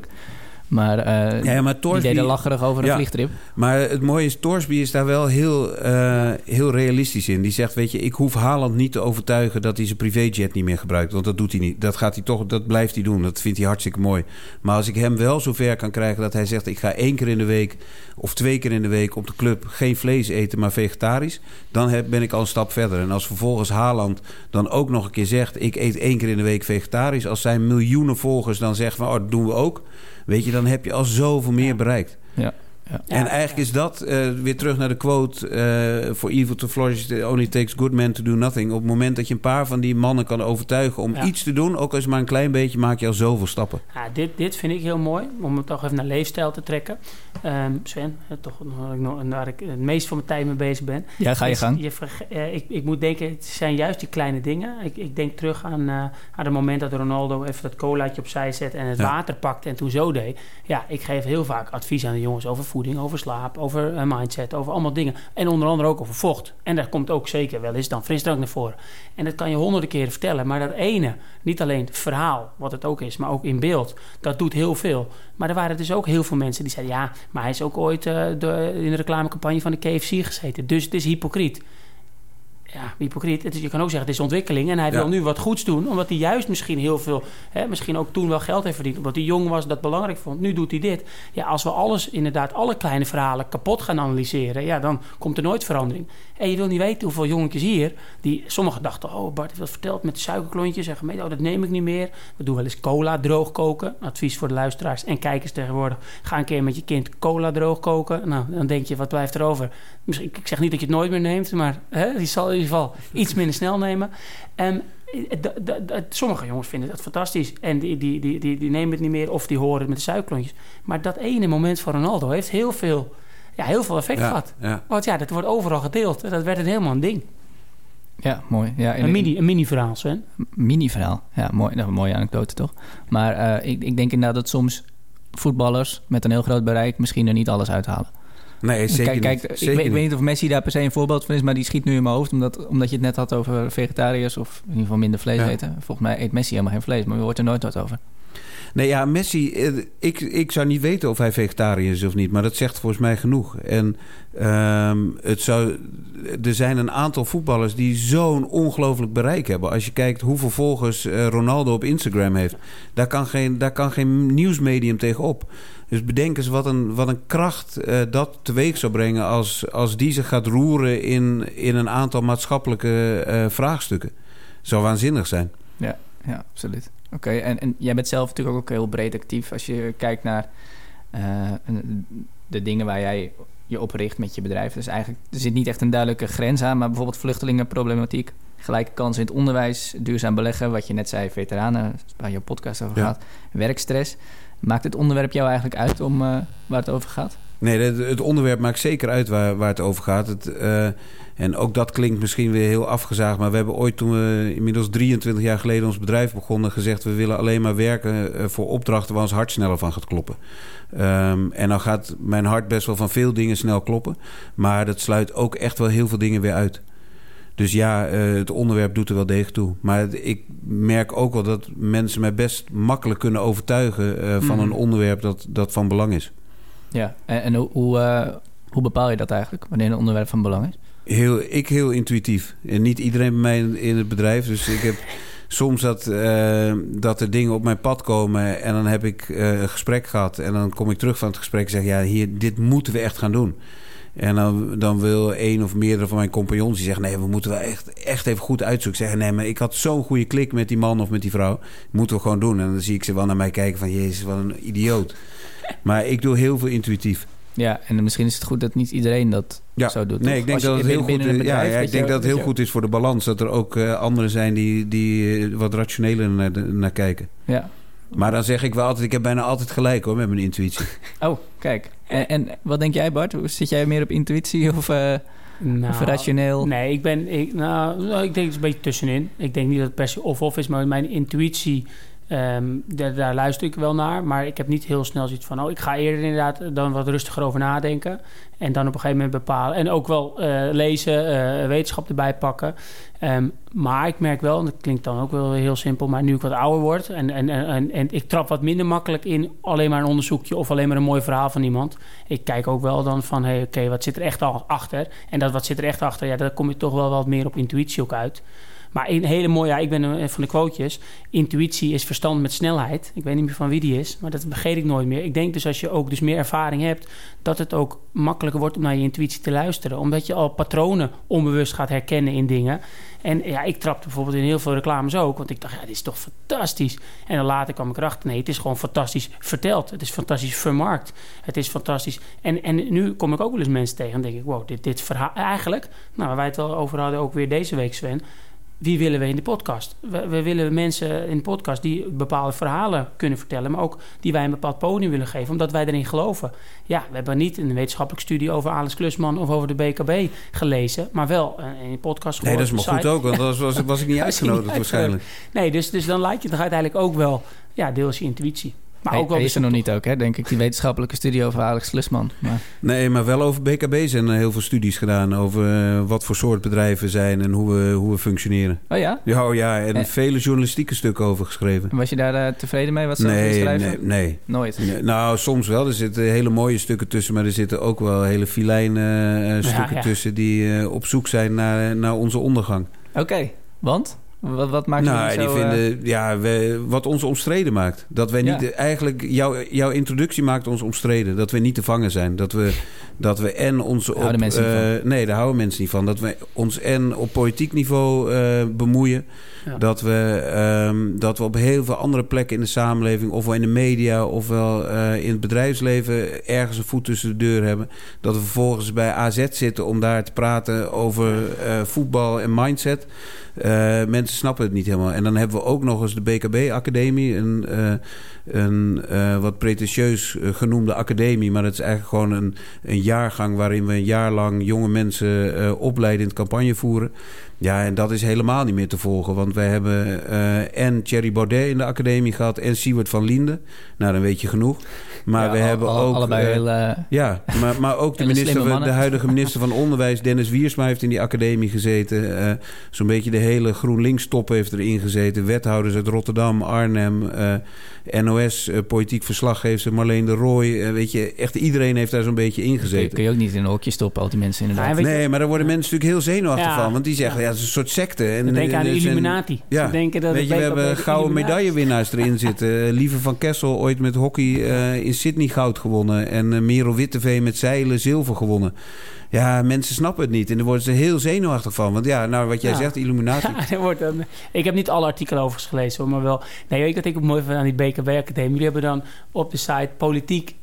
Maar, eh Ja, maar die Torsby, deden lacherig over een Ja. vliegtrip. Maar het mooie is, Torsby is daar wel heel, eh, heel realistisch in. Die zegt, weet je, ik hoef Haaland niet te overtuigen... dat hij zijn privéjet niet meer gebruikt. Want dat doet hij niet. Dat gaat hij toch, dat blijft hij doen. Dat vindt hij hartstikke mooi. Maar als ik hem wel zover kan krijgen dat hij zegt... ik ga één keer in de week of twee keer in de week op de club... geen vlees eten, maar vegetarisch... dan heb, ben ik al een stap verder. En als vervolgens Haaland dan ook nog een keer zegt... ik eet één keer in de week vegetarisch... als zijn miljoenen volgers dan zeggen van... oh, dat doen we ook... weet je, dan heb je al zoveel meer bereikt. Ja. Ja, En eigenlijk is dat eh, weer terug naar de quote: eh, For evil to flourish, it only takes good men to do nothing. Op het moment dat je een paar van die mannen kan overtuigen om Ja. iets te doen, ook als maar een klein beetje, maak je al zoveel stappen. Ja, dit, dit vind ik heel mooi, om het toch even naar leefstijl te trekken. Ehm, Sven, eh, toch waar ik, het meest van mijn tijd mee bezig ben. Ja, ga je gang. Je eh, ik, ik moet denken, het zijn juist die kleine dingen. Ik, ik denk terug aan, eh, aan het moment dat Ronaldo even dat colaatje opzij zet en het Ja. water pakte en toen zo deed. Ja, ik geef heel vaak advies aan de jongens over voeding over slaap, over uh, mindset, over allemaal dingen. En onder andere ook over vocht. En daar komt ook zeker wel eens dan frisdrank naar voren. En dat kan je honderden keren vertellen. Maar dat ene, niet alleen het verhaal, wat het ook is, maar ook in beeld, dat doet heel veel. Maar er waren dus ook heel veel mensen die zeiden: ja, maar hij is ook ooit de, in de reclamecampagne van de KFC gezeten. Dus het is hypocriet ja, hypocriet. Het is, je kan ook zeggen, het is ontwikkeling. En hij wil nu wat goeds doen, omdat hij juist misschien heel veel... Hè, misschien ook toen wel geld heeft verdiend, omdat hij jong was, dat belangrijk vond. Nu doet hij dit. Ja, als we alles, inderdaad, alle kleine verhalen kapot gaan analyseren... ja, dan komt er nooit verandering. En je wil niet weten hoeveel jongetjes hier... die sommigen dachten, oh, Bart heeft wat verteld met suikerklontjes... en oh, dat neem ik niet meer. We doen wel eens cola droog koken. Advies voor de luisteraars en kijkers tegenwoordig. Ga een keer met je kind cola droog koken. Nou, dan denk je, wat blijft er over? Misschien, ik zeg niet dat je het nooit meer neemt, maar hè, die zal ieder geval iets minder snel nemen. En sommige jongens vinden dat fantastisch. En die, die, die, die, die nemen het niet meer of die horen het met de suikerklontjes. Maar dat ene moment van Ronaldo heeft heel veel, ja, heel veel effect gehad. Ja. Want ja, dat wordt overal gedeeld. Dat werd een helemaal een ding. Ja, mooi. Ja, een, mini, een mini-verhaal, Sven. Mini-verhaal. Ja, mooi. Dat een mooie anekdote, toch? Maar uh, ik, ik denk inderdaad dat soms voetballers met een heel groot bereik... misschien er niet alles uithalen. Nee, zeker kijk, kijk, ik, weet, ik, weet, niet of Messi daar per se een voorbeeld van is, maar die schiet nu in mijn hoofd. Omdat, omdat je het net had over vegetariërs of in ieder geval minder vlees eten. Volgens mij eet Messi helemaal geen vlees, maar je hoort er nooit wat over. Nee, ja, Messi, eh, ik, ik zou niet weten of hij vegetariër is of niet, maar dat zegt volgens mij genoeg. En ehm, het zou, er zijn een aantal voetballers die zo'n ongelooflijk bereik hebben. Als je kijkt hoeveel volgers eh, Ronaldo op Instagram heeft, daar kan geen, daar kan geen nieuwsmedium tegenop. Dus bedenk eens wat een, wat een kracht uh, dat teweeg zou brengen als, als die zich gaat roeren in, in een aantal maatschappelijke uh, vraagstukken. Zou waanzinnig zijn. Ja, ja absoluut. Oké, en, en jij bent zelf natuurlijk ook heel breed actief. Als je kijkt naar uh, de dingen waar jij je op richt met je bedrijf. Dus eigenlijk, er zit niet echt een duidelijke grens aan, maar bijvoorbeeld vluchtelingenproblematiek, gelijke kansen in het onderwijs, duurzaam beleggen, wat je net zei, veteranen, waar je podcast over gaat, werkstress. Maakt het onderwerp jou eigenlijk uit om uh, waar het over gaat? Nee, het, onderwerp maakt zeker uit waar, waar het over gaat. Het, uh, en ook dat klinkt misschien weer heel afgezaagd. Maar we hebben ooit toen we inmiddels 23 jaar geleden ons bedrijf begonnen... gezegd we willen alleen maar werken uh, voor opdrachten waar ons hart sneller van gaat kloppen. Um, en dan gaat mijn hart best wel van veel dingen snel kloppen. Maar dat sluit ook echt wel heel veel dingen weer uit. Dus ja, uh, het onderwerp doet er wel degelijk toe. Maar ik merk ook wel dat mensen mij best makkelijk kunnen overtuigen uh, van mm. een onderwerp dat, dat van belang is. Ja, en, en hoe, uh, hoe bepaal je dat eigenlijk, wanneer een onderwerp van belang is? Heel, ik heel intuïtief. En niet iedereen bij mij in het bedrijf. Dus ik heb soms dat, dat er dingen op mijn pad komen en dan heb ik een gesprek gehad. En dan kom ik terug van het gesprek en zeg: Ja, hier, dit moeten we echt gaan doen. En dan, dan wil een of meerdere van mijn compagnons die zeggen: nee, we moeten wel echt, echt even goed uitzoeken. Zeggen: nee, maar ik had zo'n goede klik met die man of met die vrouw. Moeten we gewoon doen. En dan zie ik ze wel naar mij kijken: van jezus, wat een idioot. Maar ik doe heel veel intuïtief. Ja, en misschien is het goed dat niet iedereen dat ja. zo doet. Nee, ik denk dat het heel goed is. Ja, ja, ik denk dat het heel goed is voor de balans. Dat er ook uh, anderen zijn die, die uh, wat rationeler naar, naar kijken. Ja, maar dan zeg ik wel altijd, ik heb bijna altijd gelijk hoor met mijn intuïtie. Oh, kijk. En, en wat denk jij Bart? Zit jij meer op intuïtie of, uh, nou, of rationeel? Nee, ik ben, ik, nou, nou, ik denk het een beetje tussenin. Ik denk niet dat het per se of-of is, maar mijn intuïtie... Um, daar, daar, luister ik wel naar, maar ik heb niet heel snel zoiets van... oh, ik ga eerder inderdaad dan wat rustiger over nadenken... en dan op een gegeven moment bepalen. En ook wel uh, lezen, uh, wetenschap erbij pakken. Um, maar ik merk wel, en dat klinkt dan ook wel heel simpel... maar nu ik wat ouder word en, en, en, en ik trap wat minder makkelijk in... alleen maar een onderzoekje of alleen maar een mooi verhaal van iemand. Ik kijk ook wel dan van, hey, oké, wat zit er echt al achter? En dat wat zit er echt achter, ja, daar kom je toch wel wat meer op intuïtie ook uit... Maar een hele mooie, ja, ik ben van de quotejes. Intuïtie is verstand met snelheid. Ik weet niet meer van wie die is, maar dat vergeet ik nooit meer. Ik denk dus als je ook dus meer ervaring hebt, dat het ook makkelijker wordt om naar je intuïtie te luisteren. Omdat je al patronen onbewust gaat herkennen in dingen. En ja, ik trapte bijvoorbeeld in heel veel reclames ook. Want ik dacht, ja, dit is toch fantastisch. En dan later kwam ik erachter, nee, het is gewoon fantastisch verteld. Het is fantastisch vermarkt. Het is fantastisch. En, en nu kom ik ook wel eens mensen tegen en denk ik, wow, dit, dit verhaal... Eigenlijk, nou, waar wij het al over hadden, ook weer deze week, Sven wie willen we in de podcast? We, we, willen mensen in de podcast die bepaalde verhalen kunnen vertellen, maar ook die wij een bepaald podium willen geven, omdat wij erin geloven. Ja, we hebben niet een wetenschappelijke studie over Alex Klusman of over de BKB gelezen, maar wel in een podcast Nee, dat is maar goed ook, want was, was, ik niet uitgenodigd waarschijnlijk. Nee, dus, dus dan lijkt je toch uiteindelijk ook wel ja, deels je intuïtie. Maar ook wel is er nog niet ook, hè, denk ik. Die wetenschappelijke studie over Alex Klusman. Maar, Nee, maar wel over BKB zijn er heel veel studies gedaan. Over eh, wat voor soort bedrijven zijn en hoe we, hoe we functioneren. oh ja? Ja, oh ja, en Eh. vele journalistieke stukken over geschreven. Was je daar eh, tevreden mee wat ze Nee, schrijven? nee, nee. Nooit. Nee, Nou, soms wel. Er zitten hele mooie stukken tussen, maar er zitten ook wel hele filijne stukken ja. tussen die op zoek zijn naar, naar onze ondergang. Oké, want? Wat, wat maakt nou, die zo... eh, vinden, ja, we, wat ons omstreden maakt. Dat wij niet, Ja. eigenlijk, jouw, jouw introductie maakt ons omstreden. Dat we niet te vangen zijn. Dat we, dat we en ons op... mensen eh, nee, daar houden mensen niet van. Dat we ons en op politiek niveau eh, bemoeien. Ja. Dat, we, ehm, dat we op heel veel andere plekken in de samenleving... ofwel in de media ofwel in het bedrijfsleven... ergens een voet tussen de deur hebben. Dat we vervolgens bij AZ zitten om daar te praten over voetbal en mindset... Eh, mensen snappen het niet helemaal. En dan hebben we ook nog eens de BKB-academie. Een, eh, een eh, wat pretentieus eh, genoemde academie. Maar dat is eigenlijk gewoon een, een jaargang... waarin we een jaar lang jonge mensen opleiden in het campagne voeren. Ja, en dat is helemaal niet meer te volgen. Want wij hebben en Thierry Baudet in de academie gehad... en Siewert van Linden. Nou, dan weet je genoeg. Maar ja, we al- hebben al- ook... Allebei eh, heel... eh, ja, maar, maar ook de, minister, van- de huidige minister van Onderwijs, Dennis Wiersma, heeft in die academie gezeten. Eh, Zo'n beetje de hele GroenLinks-top heeft erin gezeten. Wethouders uit Rotterdam, Arnhem, eh, NOS, politiek verslaggever Marleen de Rooij. Weet je, echt iedereen heeft daar zo'n beetje in kun, je, gezeten. kun je ook niet in een hokje stoppen, al die mensen inderdaad. Ja, en weet je- Nee, maar daar worden mensen natuurlijk heel zenuwachtig Ja. van. Want die zeggen, Ja. ja, het is een soort secte. En, We denken aan de Illuminati. Ja, We denken dat Weet het je, we hebben de gouden medaillewinnaars erin zitten. Lieve van Kessel ooit met hockey eh, in Sydney goud gewonnen. En eh, Merel Witteveen met zeilen zilver gewonnen. Ja, mensen snappen het niet. En daar worden ze heel zenuwachtig van. Want ja, nou wat jij Ja. zegt, Illuminati. Ja, er wordt dan, ik heb niet alle artikelen overigens gelezen, hoor, maar wel... Nee, je wat ik ook mooi vind aan die BKB-academie? Jullie hebben dan op de site politiek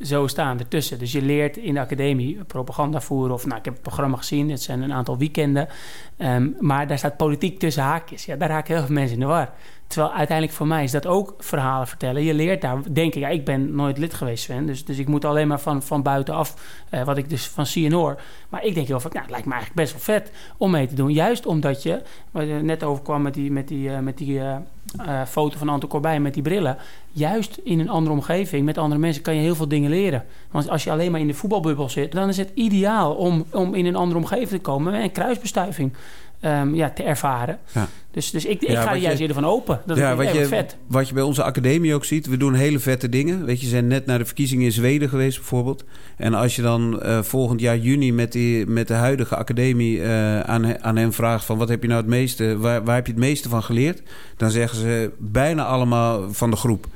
zo staan ertussen. Dus je leert in de academie propaganda voeren. Of nou, ik heb het programma gezien. Het zijn een aantal weekenden. Ehm, maar daar staat politiek tussen haakjes. Ja, daar raken heel veel mensen in de war. Terwijl uiteindelijk voor mij is dat ook verhalen vertellen. Je leert daar, denk ik, ja, ik ben nooit lid geweest, Sven. Dus, dus ik moet alleen maar van, van buitenaf, eh, wat ik dus van zie en hoor. Maar ik denk heel vaak, nou, het lijkt me eigenlijk best wel vet om mee te doen. Juist omdat je, wat je net overkwam met die, met die, eh, met die eh, foto van Anton Corbijn met die brillen. Juist in een andere omgeving, met andere mensen, kan je heel veel dingen leren. Want als je alleen maar in de voetbalbubbel zit, dan is het ideaal om, om in een andere omgeving te komen en kruisbestuiving ehm, ja, te ervaren. Ja. Dus, dus ik, ik Ja, ga er juist je- eerder van open. Dat ja, is wat je, vet. wat je bij onze academie ook ziet, we doen hele vette dingen. Weet je, we zijn net naar de verkiezingen in Zweden geweest bijvoorbeeld. En als je dan eh, volgend jaar juni met, die, met de huidige academie eh, aan, aan hen vraagt van wat heb je nou het meeste, waar, waar heb je het meeste van geleerd? Dan zeggen ze bijna allemaal van de groep.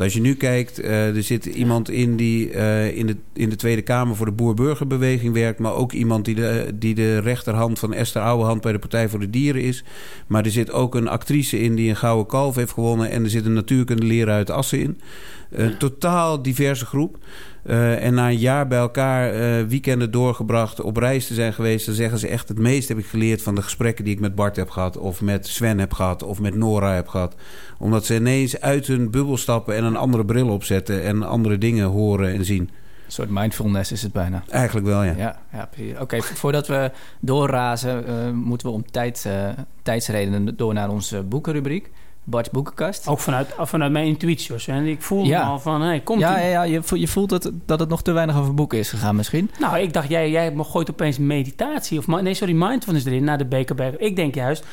Dus als je nu kijkt, eh, er zit iemand in die eh, in, de, in de Tweede Kamer voor de Boer-Burgerbeweging werkt, maar ook iemand die de, die de rechterhand van Esther Ouwehand bij de Partij voor de Dieren is. Maar er zit ook een actrice in die een gouden kalf heeft gewonnen. En er zit een natuurkunde leraar uit Assen in. Een totaal diverse groep. Eh, en na een jaar bij elkaar eh, weekenden doorgebracht, op reis te zijn geweest, dan zeggen ze echt: het meest heb ik geleerd van de gesprekken die ik met Bart heb gehad, of met Sven heb gehad, of met Nora heb gehad. Omdat ze ineens uit hun bubbel stappen en een andere bril opzetten en andere dingen horen en zien. Een soort mindfulness is het bijna. Eigenlijk wel, ja. Ja, ja. Oké, vo- voordat we doorrazen, eh, moeten we om tijd, tijdsredenen door naar onze boekenrubriek. Bart's boekenkast. Ook vanuit, vanuit mijn intuïtie, hoor, Sven. Ik voelde Ja. al van, hey, komt ja, ja, ja je, voelt, je voelt dat, dat het nog te weinig over boeken is gegaan misschien. Nou, ik dacht, jij, jij gooit opeens meditatie. Of, nee, sorry, mindfulness erin naar de BKB. Ik denk juist,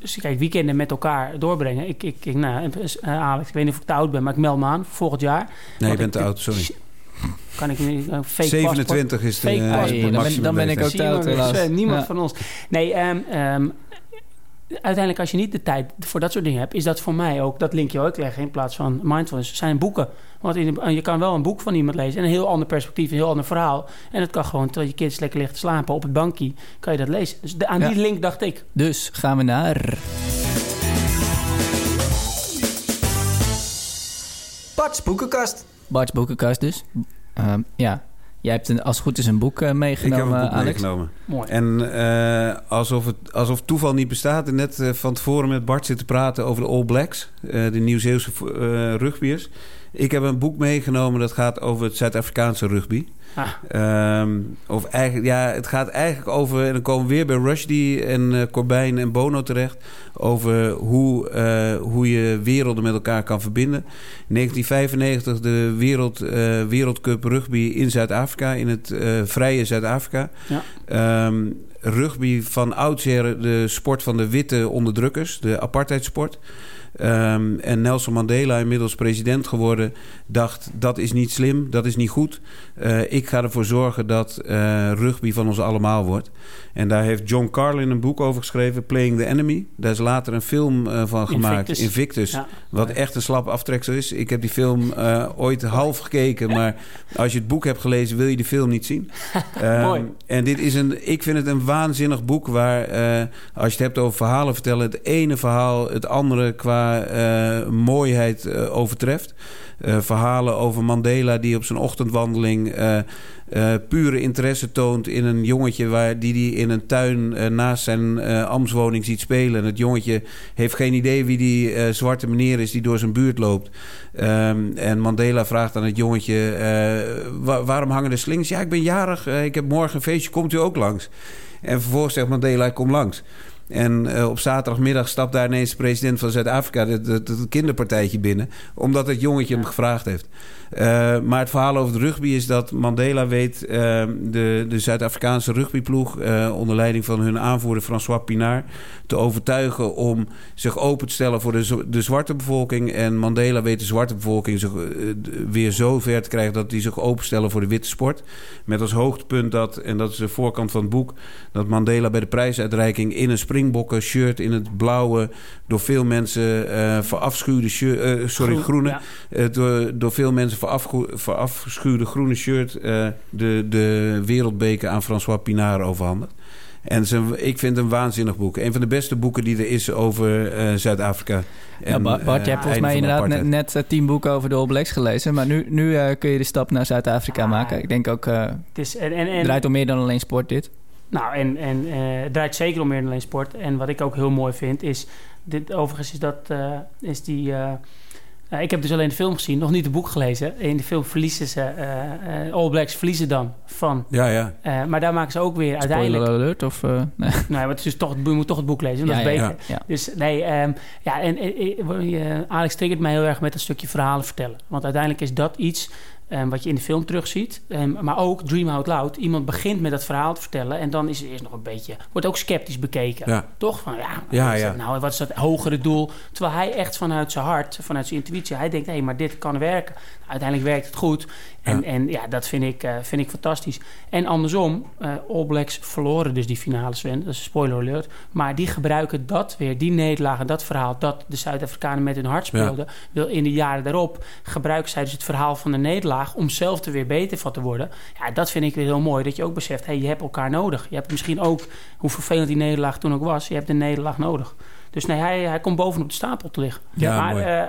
dus kijk, weekenden met elkaar doorbrengen. Ik, ik, ik nou, eh, Alex, ik weet niet of ik te oud ben, maar ik meld me aan volgend jaar. Nee, je bent te oud, sorry. Kan ik niet een fake 27 is de, Fake eh, paspoort. de Hey, dan ben- maximum dan ben ik ook te oud, niemand Ja. van ons. Nee, ehm, ehm, uiteindelijk als je niet de tijd voor dat soort dingen hebt... is dat voor mij ook, dat linkje ook leggen in plaats van mindfulness, zijn boeken. Want in de- je kan wel een boek van iemand lezen... en een heel ander perspectief, een heel ander verhaal. En dat kan gewoon, terwijl je kids lekker ligt te slapen op het bankje... kan je dat lezen. Dus de- aan Ja. die link dacht ik... Dus gaan we naar... Bart's boekenkast. Bart's boekenkast dus. Ehm, ja, jij hebt een, als het goed is een boek eh, Ik heb meegenomen, een boek Alex. meegenomen. Mooi. En eh, alsof, het, alsof toeval niet bestaat. En net eh, van tevoren met Bart zitten praten over de All Blacks. eh, de Nieuw-Zeeuwse uh, rugbyers. Ik heb een boek meegenomen dat gaat over het Zuid-Afrikaanse rugby. Ah. Ehm, of eigenlijk, ja, het gaat eigenlijk over, en dan komen we weer bij Rushdie en uh, Corbijn en Bono terecht, over hoe, uh, hoe je werelden met elkaar kan verbinden. In 1995 de wereld, uh, Wereldcup rugby in Zuid-Afrika, in het vrije Zuid-Afrika. Ja. Um, rugby van oudsher de sport van de witte onderdrukkers, de apartheidsport. Um, en Nelson Mandela, inmiddels president geworden, dacht: dat is niet slim, dat is niet goed. Uh, ik ga ervoor zorgen dat uh, rugby van ons allemaal wordt. En daar heeft John Carlin een boek over geschreven, Playing the Enemy. Daar is later een film uh, van gemaakt, Invictus. Invictus ja. Wat echt een slap aftreksel is. Ik heb die film ooit half gekeken, maar als je het boek hebt gelezen, wil je die film niet zien. um, en dit is een, ik vind het een waanzinnig boek waar, als je het hebt over verhalen vertellen, het ene verhaal het andere qua uh, mooiheid uh, overtreft. Uh, verhalen over Mandela die op zijn ochtendwandeling pure interesse toont in een jongetje waar, die hij in een tuin naast zijn ambtswoning ziet spelen. En het jongetje heeft geen idee wie die zwarte meneer is die door zijn buurt loopt. Um, en Mandela vraagt aan het jongetje: wa waarom hangen de slingers? Ja, ik ben jarig, ik heb morgen een feestje, komt u ook langs? En vervolgens zegt Mandela: kom langs. En uh, op zaterdagmiddag stapt daar ineens de president van Zuid-Afrika het, kinderpartijtje binnen. Omdat het jongetje hem gevraagd heeft. Uh, maar het verhaal over de rugby is dat Mandela weet uh, de, de Zuid-Afrikaanse rugbyploeg onder leiding van hun aanvoerder François Pinard te overtuigen om zich open te stellen voor de, de zwarte bevolking. En Mandela weet de zwarte bevolking zich weer zo ver te krijgen dat die zich openstellen voor de witte sport. Met als hoogtepunt dat, en dat is de voorkant van het boek, dat Mandela bij de prijsuitreiking in een springbokken shirt in het blauwe, door veel mensen uh, verafschuwde shirt, uh, sorry, Groen, groene, ja. uh, door, door veel mensen verafschuwde groene shirt de, de wereldbeker aan François Pinard overhandigd. En ze, ik vind het een waanzinnig boek. Een van de beste boeken die er is over uh, Zuid-Afrika. Ja, Bart, Bart, je hebt volgens mij inderdaad net, net uh, tien boeken over de All Blacks gelezen. Maar nu, nu uh, kun je de stap naar Zuid-Afrika ah, maken. Ik denk ook, het is, en, en, en, draait om meer dan alleen sport dit. Nou, en, en het draait zeker om meer dan alleen sport. En wat ik ook heel mooi vind is... Dit, overigens is, dat, is die uh, ik heb dus alleen de film gezien, nog niet het boek gelezen. In de film verliezen ze, uh, uh, All Blacks verliezen dan van. Ja, ja. maar daar maken ze ook weer Spoiler uiteindelijk... alert of... nee, nee maar het is dus toch, je moet toch het boek lezen, dat ja, is beter. Ja, ja. Dus nee, um, ja, en Alex triggert mij heel erg met een stukje verhalen vertellen. Want uiteindelijk is dat iets Um, wat je in de film terugziet. Um, maar ook Dream Out Loud. Iemand begint met dat verhaal te vertellen. En dan is het eerst nog een beetje. Wordt ook sceptisch bekeken. Ja. Toch? Van ja, ja, wat, is ja. nou, wat is dat hogere doel? Terwijl hij echt vanuit zijn hart, vanuit zijn intuïtie. Hij denkt: hé, hey, maar dit kan werken. Uiteindelijk werkt het goed. En ja, en, ja dat vind ik, uh, vind ik fantastisch. En andersom, uh, All Blacks verloren dus die finale, Sven. Dat is een spoiler alert. Maar die gebruiken dat weer, die nederlaag en dat verhaal... dat de Zuid-Afrikanen met hun hart speelden... wil in de jaren daarop gebruiken zij dus het verhaal van de nederlaag... om zelf er weer beter van te worden. Ja, dat vind ik weer heel mooi. Dat je ook beseft, hey, je hebt elkaar nodig. Je hebt misschien ook, hoe vervelend die nederlaag toen ook was... je hebt de nederlaag nodig. Dus nee, hij, hij komt bovenop de stapel te liggen. Ja, maar, mooi. Uh,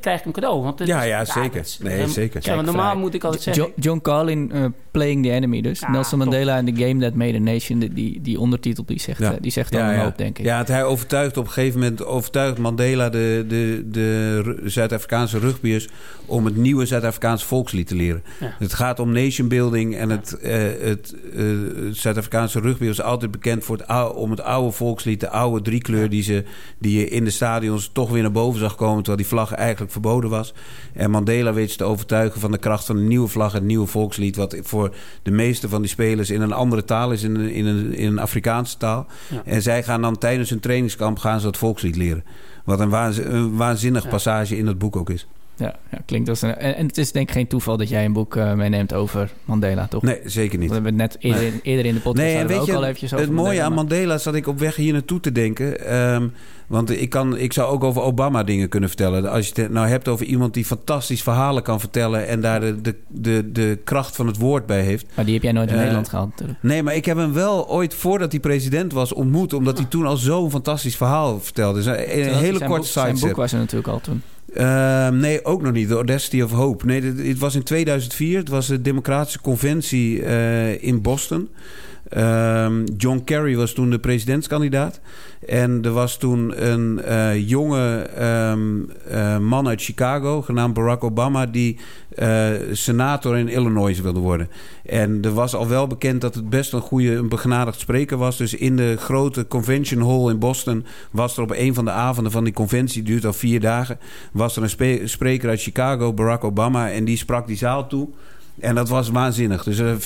krijg ik een cadeau. Want ja, ja, zeker. Is, nee, zeker. Ja, normaal moet ik altijd zeggen... John, John Carlin, uh, Playing the Enemy dus. Ja, Nelson Mandela en The Game That Made a Nation. Die, die ondertitel, die zegt, ja. die zegt dan ja, een hoop, denk ik. Ja, het, hij overtuigt op een gegeven moment... overtuigt Mandela de, de, de Zuid-Afrikaanse rugbyers... om het nieuwe Zuid-Afrikaanse volkslied te leren. Het gaat om nation building. En het, uh, het, uh, Zuid-Afrikaanse rugby is altijd bekend... Voor het oude, om het oude volkslied, de oude driekleur... Die, ze, die je in de stadions toch weer naar boven zag komen... terwijl die vlag eigenlijk eigenlijk verboden was. En Mandela weet ze te overtuigen van de kracht van een nieuwe vlag, een nieuwe volkslied. Wat voor de meeste van die spelers in een andere taal is, in een, in een, in een Afrikaanse taal. Ja. En zij gaan dan tijdens hun trainingskamp gaan ze dat volkslied leren. Wat een, waanzin, een waanzinnig passage in het boek ook is. Ja, ja, klinkt als een. En, het is denk ik geen toeval dat jij een boek uh, meeneemt over Mandela, toch? Nee, zeker niet. We hebben het net eerder, nee. eerder in de podcast nee, weet ook je, al eventjes over Het mooie Mandela, aan Mandela zat ik op weg hier naartoe te denken. Um, want ik, kan, ik zou ook over Obama dingen kunnen vertellen. Als je het nou hebt over iemand die fantastisch verhalen kan vertellen... en daar de, de, de, de kracht van het woord bij heeft. Maar die heb jij nooit in uh, Nederland gehad natuurlijk. Nee, maar ik heb hem wel ooit voordat hij president was ontmoet... omdat hij toen al zo'n fantastisch verhaal vertelde. Dus een, een hele korte Zijn boek was er natuurlijk al toen. Uh, nee, ook nog niet. The Audacity of Hope. Nee, het was in 2004. Het was de Democratische Conventie uh, in Boston. Ehm, John Kerry was toen de presidentskandidaat. En er was toen een uh, jonge ehm, uh, man uit Chicago, genaamd Barack Obama, die uh, senator in Illinois wilde worden. En er was al wel bekend dat het best een goede, een begenadigd spreker was. Dus in de grote convention hall in Boston was er op een van de avonden van die conventie, die duurt al vier dagen, was er een spreker uit Chicago, Barack Obama, en die sprak die zaal toe. En dat was waanzinnig. Dus er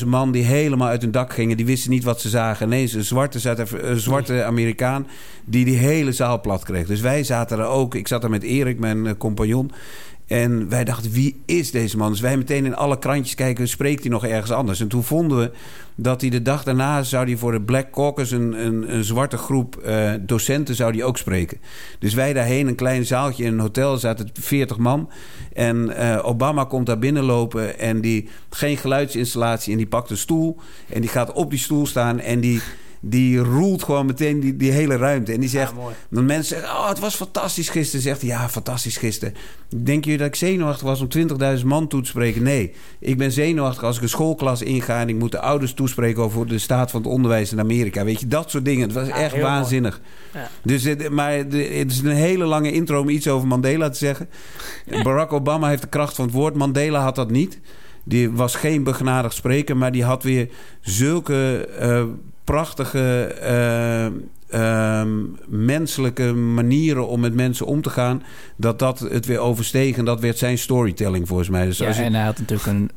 20.000 man die helemaal uit hun dak gingen. Die wisten niet wat ze zagen. Ineens een zwarte, een zwarte Amerikaan die die hele zaal plat kreeg. Dus wij zaten er ook. Ik zat er met Erik, mijn eh, compagnon. En wij dachten, wie is deze man? Dus wij meteen in alle krantjes kijken, spreekt hij nog ergens anders? En toen vonden we dat hij de dag daarna zou hij voor de Black Caucus... een, een, een zwarte groep uh, docenten zou die ook spreken. Dus wij daarheen, een klein zaaltje in een hotel, zaten 40 man. En uh, Obama komt daar binnenlopen en die geen geluidsinstallatie... en die pakt een stoel en die gaat op die stoel staan en die die roelt gewoon meteen die, die hele ruimte. En die zegt, ja, dan mensen zeggen, oh, het was fantastisch gisteren. Zegt ja, fantastisch gisteren. Denk je dat ik zenuwachtig was om 20.000 man toe te spreken? Nee, ik ben zenuwachtig als ik een schoolklas inga... en ik moet de ouders toespreken over de staat van het onderwijs in Amerika. Weet je, dat soort dingen. Het was echt waanzinnig. Ja. Dus, maar het is een hele lange intro om iets over Mandela te zeggen. Barack Obama heeft de kracht van het woord. Mandela had dat niet. Die was geen begenadigd spreker, maar die had weer zulke... Uh, prachtige uh, menselijke manieren om met mensen om te gaan. Dat dat het weer oversteeg. En dat werd zijn storytelling volgens mij. Dus ja, als je... en hij had natuurlijk een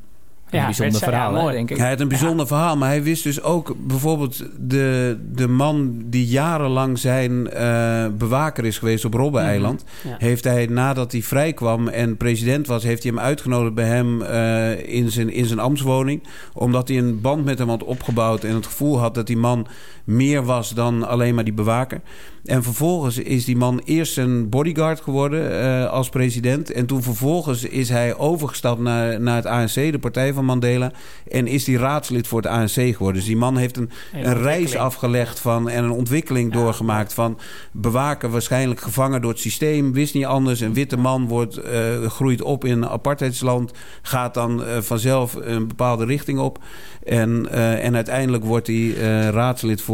een bijzonder verhaal, mooi, denk ik. Hij had een bijzonder verhaal, maar hij wist dus ook bijvoorbeeld de, de man die jarenlang zijn uh, bewaker is geweest op Robben-eiland. Mhm. Heeft hij nadat hij vrijkwam en president was, heeft hij hem uitgenodigd bij hem uh, in, zijn, in zijn ambtswoning. Omdat hij een band met hem had opgebouwd en het gevoel had dat die man meer was dan alleen maar die bewaker. En vervolgens is die man eerst een bodyguard geworden uh, als president. En toen vervolgens is hij overgestapt naar, naar het ANC, de partij van Mandela. En is die raadslid voor het ANC geworden. Dus die man heeft een, een, reis afgelegd van, en een ontwikkeling doorgemaakt van bewaken, waarschijnlijk gevangen door het systeem. Wist niet anders. Een witte man wordt, uh, groeit op in een apartheidsland. Gaat dan uh, vanzelf een bepaalde richting op. En, en uiteindelijk wordt hij raadslid voor,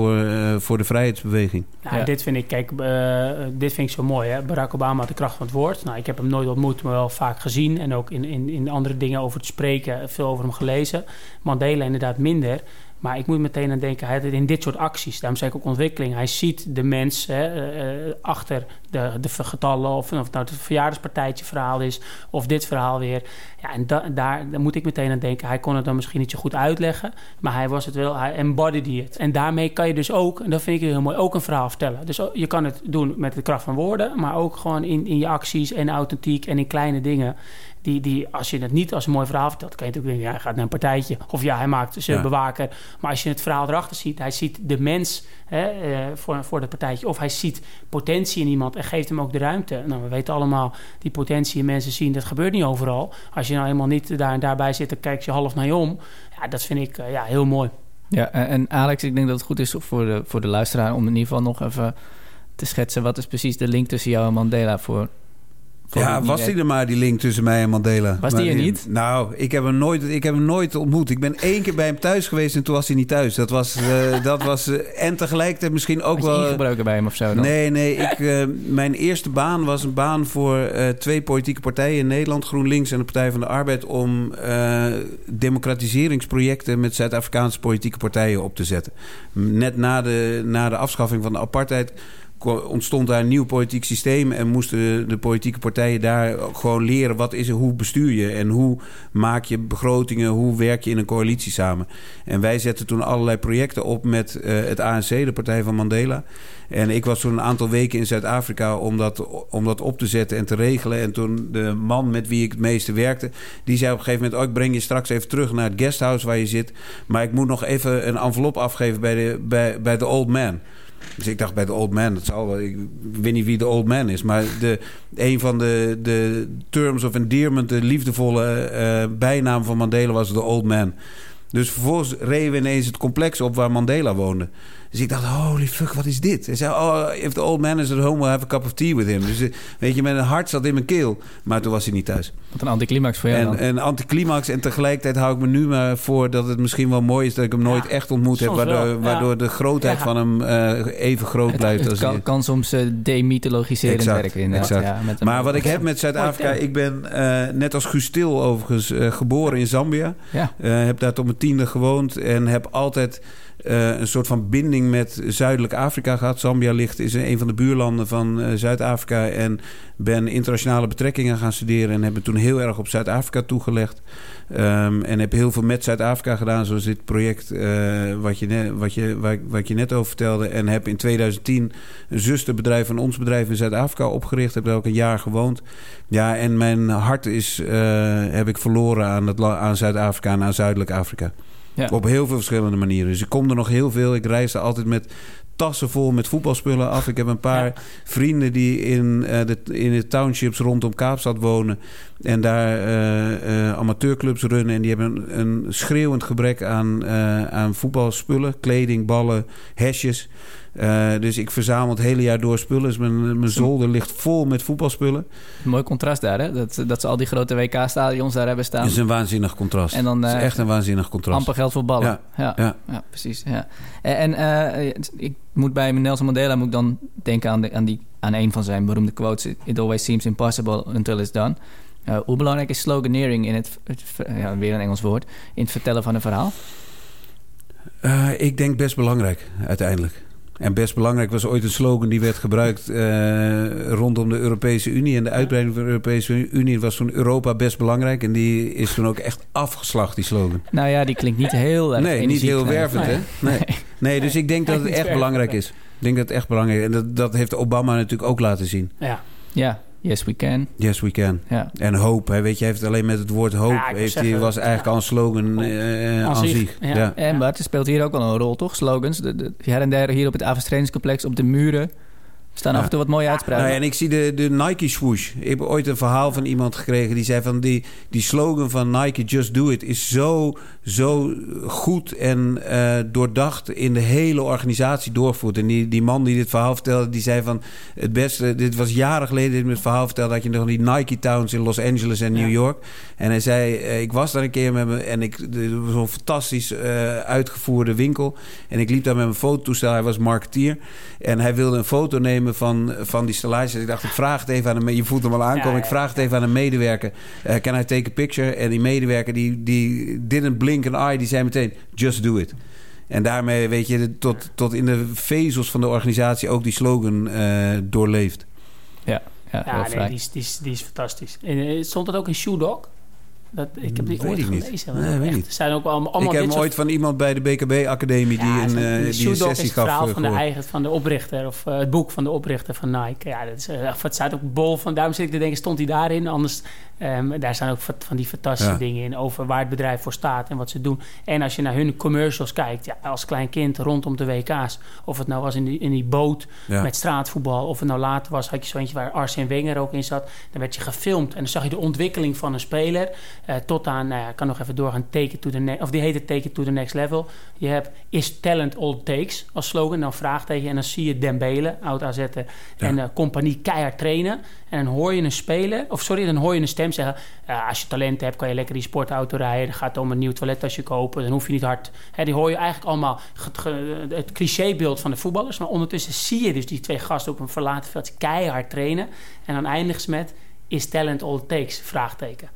voor de vrijheidsbeweging. Nou, ja. dit vind ik, kijk, uh, dit vind ik zo mooi. Hè? Barack Obama had de kracht van het woord. Nou, ik heb hem nooit ontmoet, maar wel vaak gezien. En ook in, in, in andere dingen over te spreken, veel over hem gelezen. Mandela inderdaad minder. Maar ik moet meteen aan denken, hij in dit soort acties, daarom zei ik ook ontwikkeling. Hij ziet de mens hè, uh, achter de, de getallen, of, of nou het verjaardagspartijtje verhaal is, of dit verhaal weer. Ja, en da, daar, daar moet ik meteen aan denken. Hij kon het dan misschien niet zo goed uitleggen, maar hij was het wel, hij embodied het. En daarmee kan je dus ook, en dat vind ik heel mooi, ook een verhaal vertellen. Dus je kan het doen met de kracht van woorden, maar ook gewoon in, in je acties en authentiek en in kleine dingen. Die, die, als je het niet als een mooi verhaal vertelt, kan je natuurlijk denken, ja, hij gaat naar een partijtje. Of ja, hij maakt zijn ja. bewaker. Maar als je het verhaal erachter ziet, hij ziet de mens hè, uh, voor, voor dat partijtje. Of hij ziet potentie in iemand en geeft hem ook de ruimte. Nou, we weten allemaal, die potentie in mensen zien, dat gebeurt niet overal. Als je nou helemaal niet daar en daarbij zit, dan kijk je half naar je om. Ja, dat vind ik uh, ja, heel mooi. Ja, en Alex, ik denk dat het goed is voor de, voor de luisteraar om in ieder geval nog even te schetsen. Wat is precies de link tussen jou en Mandela voor ja, was hij er maar, die link tussen mij en Mandela. Was die er niet? Nou, ik heb, hem nooit, ik heb hem nooit ontmoet. Ik ben één keer bij hem thuis geweest en toen was hij niet thuis. Dat was, uh, dat was uh, en tegelijkertijd misschien ook was wel... ingebroken bij hem of zo dan? Nee, nee. Ik, uh, mijn eerste baan was een baan voor twee politieke partijen in Nederland. GroenLinks en de Partij van de Arbeid. Om democratiseringsprojecten met Zuid-Afrikaanse politieke partijen op te zetten. Net na de, na de afschaffing van de apartheid ontstond daar een nieuw politiek systeem en moesten de politieke partijen daar gewoon leren wat is er, hoe bestuur je en hoe maak je begrotingen, hoe werk je in een coalitie samen. En wij zetten toen allerlei projecten op met uh, het ANC, de Partij van Mandela. En ik was toen een aantal weken in Zuid-Afrika om dat, om dat op te zetten en te regelen. En toen de man met wie ik het meeste werkte, die zei op een gegeven moment: Oh, ik breng je straks even terug naar het guesthouse waar je zit. Maar ik moet nog even een envelop afgeven bij de, bij, bij de old man. Dus ik dacht bij de Old Man, dat zal. Ik weet niet wie de Old Man is. Maar de, een van de, de terms of endearment, de liefdevolle uh, bijnaam van Mandela was de Old Man. Dus vervolgens reden we ineens het complex op waar Mandela woonde. Dus ik dacht, holy fuck, wat is dit? Hij zei, oh, if the old man is at home, we'll have a cup of tea with him. Dus eh, weet je, met een hart zat in mijn keel. Maar toen was hij niet thuis. Wat een anticlimax voor jou En, dan. en anticlimax. En tegelijkertijd hou ik me nu maar voor dat het misschien wel mooi is... dat ik hem nooit Ja, echt ontmoet heb. Waardoor, ja. waardoor de grootheid Ja. van hem eh, even groot blijft. het als kan, kan soms demythologiserend Exact, werken inderdaad. exact. Een- Maar wat ik heb met Zuid-Afrika... Ik ben net als Guus Til overigens geboren in Zambia. Heb daar tot mijn tiende gewoond en heb altijd eh, een soort van binding met Zuidelijk Afrika gehad. Zambia ligt is een van de buurlanden van eh, Zuid-Afrika en ben internationale betrekkingen gaan studeren en heb me toen heel erg op Zuid-Afrika toegelegd. Ehm, en heb heel veel met Zuid-Afrika gedaan, zoals dit project eh, wat, je wat, je, wat je net over vertelde. En heb in 2010 een zusterbedrijf van ons bedrijf in Zuid-Afrika opgericht. Heb daar ook een jaar gewoond. Ja, en mijn hart is, heb ik verloren aan, het, aan Zuid-Afrika en aan Zuidelijk Afrika. Ja. Op heel veel verschillende manieren. Dus ik kom er nog heel veel. Ik reis er altijd met tassen vol met voetbalspullen af. Ik heb een paar Ja. vrienden die in, eh, de, in de townships rondom Kaapstad wonen. En daar eh, eh, amateurclubs runnen. En die hebben een, een schreeuwend gebrek aan, aan voetbalspullen. Kleding, ballen, hesjes. Eh, dus ik verzamel het hele jaar door spullen. Dus mijn, mijn zolder ligt vol met voetbalspullen. mooi contrast daar, hè? Dat, dat ze al die grote WK-stadions daar hebben staan. Dat is een waanzinnig contrast. En dan, Het eh, is echt een waanzinnig contrast. Amper geld voor ballen. Ja, Ja, ja. ja. precies. Ja. En, en eh, ik moet bij Nelson Mandela moet ik dan denken aan, de, aan, die, aan een van zijn beroemde quotes: It always seems impossible until it's done. Eh, hoe belangrijk is sloganeering in het, het- ja, weer een Engels woord, in het vertellen van een verhaal? Eh, ik denk best belangrijk, uiteindelijk. En best belangrijk was ooit een slogan die werd gebruikt eh, rondom de Europese Unie. En de uitbreiding van de Europese Unie was toen Europa best belangrijk. En die is toen ook echt afgeslacht, die slogan. Nou ja, die klinkt niet heel erg Nee, niet heel nee. wervend, hè? Nee. nee, dus ik denk dat het echt belangrijk is. Ik denk dat het echt belangrijk is. En dat, dat heeft Obama natuurlijk ook laten zien. Ja. Ja, yes we can. Yes, we can. Ja. En hoop, hè, weet je, heeft alleen met het woord hoop... Ja, heeft hij, zeggen, was eigenlijk al een slogan Hoop. eh, Aan zich, ja. En Bart, er speelt hier ook wel een rol, toch? Slogans. De, de, her en der hier op het Avens trainingscomplex, op de muren... staan af en toe wat mooie uitspraken. Nou ja, en ik zie de, de Nike swoosh. Ik heb ooit een verhaal van iemand gekregen die zei van die, die slogan van Nike Just Do It is zo, zo goed en eh, doordacht in de hele organisatie doorgevoerd. En die, die man die dit verhaal vertelde, die zei van het beste, dit was jaren geleden dit het verhaal vertelde, dat je nog die Nike Towns in Los Angeles en Ja. New York. En hij zei, eh, ik was daar een keer met me en ik, dit was zo'n fantastisch eh, uitgevoerde winkel. En ik liep daar met mijn fototoestel, hij was marketeer. En hij wilde een foto nemen van, van die stellages. Ik dacht, ik vraag het even aan een... Je voelt hem al aankomen. Ja, ja, Ik vraag het even aan een medewerker. Uh, can I take a picture? En die medewerker, die, die didn't blink an eye. Die zei meteen, just do it. En daarmee, weet je, tot, tot in de vezels van de organisatie... ook die slogan uh, doorleeft. Ja, ja, Ja, nee, die is, die, is, die is fantastisch. En, eh, stond dat ook in Shoe Dog? Dat, ik heb die ooit gelezen. Nee, weet echt, niet. Zijn ook allemaal, allemaal ik heb ooit van iemand bij de BKB-academie... die, Ja, een, uh, die een sessie is het gaf. verhaal uh, van de eigen van de oprichter of uh, het boek van de oprichter van Nike. Ja, dat is uh, het staat ook bol van. Daarom zit ik te denken, stond hij daarin? Anders, um, daar staan ook van die fantastische Ja. dingen in over waar het bedrijf voor staat en wat ze doen. En als je naar hun commercials kijkt, ja, als klein kind rondom de WK's, of het nou was in die, in die boot Ja. met straatvoetbal, of het nou later was, had je zo eentje waar Arsene Wenger ook in zat. Dan werd je gefilmd en dan zag je de ontwikkeling van een speler uh, tot aan, nou ja, ik kan nog even doorgaan, take to the next, of die heette take it to the next level. Je hebt is talent all takes als slogan, dan vraagteken en dan zie je Dembele, oud AZ en uh, compagnie keihard trainen. En dan hoor je een speler, of sorry, dan hoor je een stem zeggen: Als je talent hebt, kan je lekker die sportauto rijden. Gaat het om een nieuw toilettasje kopen. Dan hoef je niet hard. Hè, die hoor je eigenlijk allemaal het clichébeeld van de voetballers. Maar ondertussen zie je dus die twee gasten op een verlaten veld keihard trainen. En dan eindigt ze met: Is talent all takes? Vraagteken.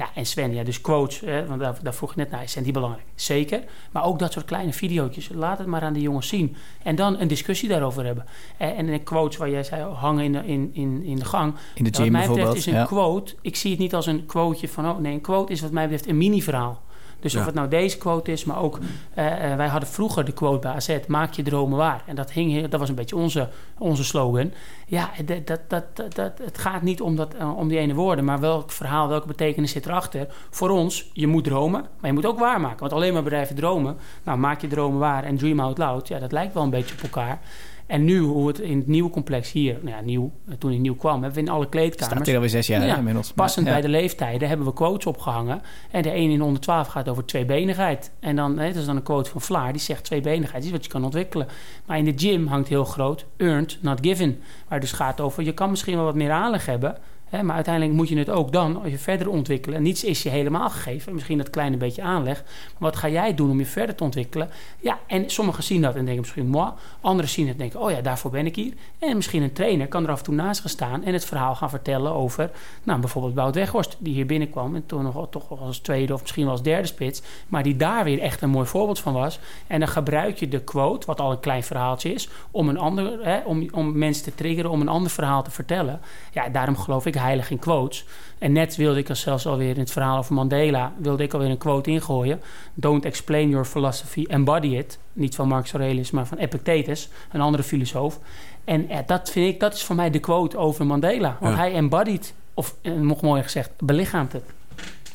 Ja, en Sven, ja, dus quotes, hè, want daar, daar vroeg je net naar, zijn die belangrijk? Zeker. Maar ook dat soort kleine video's, laat het maar aan de jongens zien. En dan een discussie daarover hebben. En, en een quotes waar jij zei, hangen in de, in, in, in de gang. In de wat gym mij betreft is een ja. quote, ik zie het niet als een quoteje van, oh nee, een quote is wat mij betreft een mini-verhaal. Dus of het nou deze quote is, maar ook... eh, eh, wij hadden vroeger de quote bij AZ... maak je dromen waar. En dat, hing, dat was een beetje onze, onze slogan. Ja, dat, dat, dat, dat, dat- het gaat niet om, dat, eh, om die ene woorden... maar welk verhaal, welke betekenis zit erachter. Voor ons, je moet dromen, maar je moet ook waarmaken. Want alleen maar bedrijven dromen... nou, maak je dromen waar en dream out loud... ja, dat lijkt wel een beetje op elkaar... En nu, hoe het in het nieuwe complex hier, nou ja, nieuw, eh, toen hij nieuw kwam, hebben we in alle kleedkamers. Staat hier alweer zes jaar Ja, hè, inmiddels. Passend Ja. bij de leeftijden hebben we quotes opgehangen. En de 1 in 112 gaat over tweebenigheid. En dan, hè, dat is dan een quote van Vlaar, die zegt tweebenigheid is wat je kan ontwikkelen. Maar in de gym hangt heel groot earned, not given. Waar dus gaat over, je kan misschien wel wat meer aanleg hebben. Hè, maar uiteindelijk moet je het ook dan je verder ontwikkelen. En niets is je helemaal gegeven. Misschien dat kleine beetje aanleg. Maar wat ga jij doen om je verder te ontwikkelen? Ja, en sommigen zien dat en denken misschien moi. Anderen zien het en denken, oh ja, daarvoor ben ik hier. En misschien een trainer kan er af en toe naast gaan staan... en het verhaal gaan vertellen over... nou, bijvoorbeeld Wout Weghorst, die hier binnenkwam... en toen nog toch als tweede of misschien wel als derde spits... maar die daar weer echt een mooi voorbeeld van was. En dan gebruik je de quote, wat al een klein verhaaltje is... om, een ander, hè, om, om mensen te triggeren om een ander verhaal te vertellen. Ja, daarom geloof ik heilig in quotes. En net wilde ik er zelfs alweer in het verhaal over Mandela... wilde ik alweer een quote ingooien. Don't explain your philosophy, embody it. Niet van Marcus Aurelius, maar van Epictetus, een andere filosoof. En ja, dat vind ik, dat is voor mij de quote over Mandela. Want Ja. hij embodied, of eh, nog mooier gezegd, belichaamt het.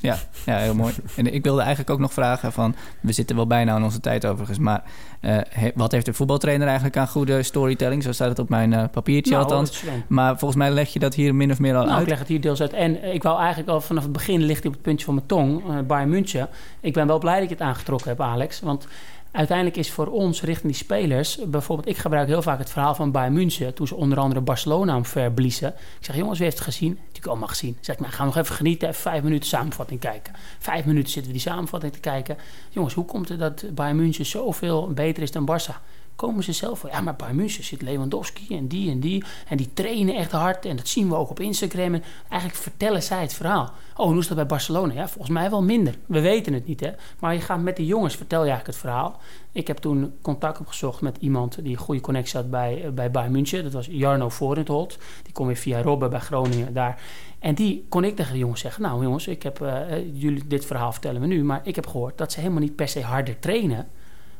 Ja, ja, heel mooi. En ik wilde eigenlijk ook nog vragen van... We zitten wel bijna aan onze tijd overigens, maar... eh, he- wat heeft de voetbaltrainer eigenlijk aan goede storytelling? Zo staat het op mijn eh, papiertje Nou, althans. Maar volgens mij leg je dat hier min of meer al Nou, ik uit. leg het hier deels uit. En eh, ik wou eigenlijk al vanaf het begin ligt op het puntje van mijn tong, eh Bayern München. Ik ben wel blij dat je het aangetrokken hebt, Alex. Want uiteindelijk is voor ons richting die spelers, bijvoorbeeld, ik gebruik heel vaak het verhaal van Bayern München. Toen ze onder andere Barcelona omverbliezen. Ik zeg, jongens, wie heeft het gezien? Natuurlijk allemaal gezien. Zeg, nou, gaan we nog even genieten, even vijf minuten samenvatting kijken. Vijf minuten zitten we die samenvatting te kijken. Jongens, hoe komt het dat Bayern München zoveel beter is dan Barça? Komen ze zelf voor. Ja, maar bij München zit Lewandowski en die en die. En die trainen echt hard. En dat zien we ook op Instagram. En eigenlijk vertellen zij het verhaal. Oh, hoe is dat bij Barcelona? Ja, volgens mij wel minder. We weten het niet, hè. Maar je gaat met de jongens, vertel je eigenlijk het verhaal. Ik heb toen contact opgezocht met iemand die een goede connectie had bij, eh, bij Bayern München. Dat was Jarno Vorentholt. Die kom weer via Robben bij Groningen daar. En die kon ik tegen de jongens zeggen... Nou jongens, ik heb, eh, eh, jullie dit verhaal vertellen we nu... maar ik heb gehoord dat ze helemaal niet per se harder trainen...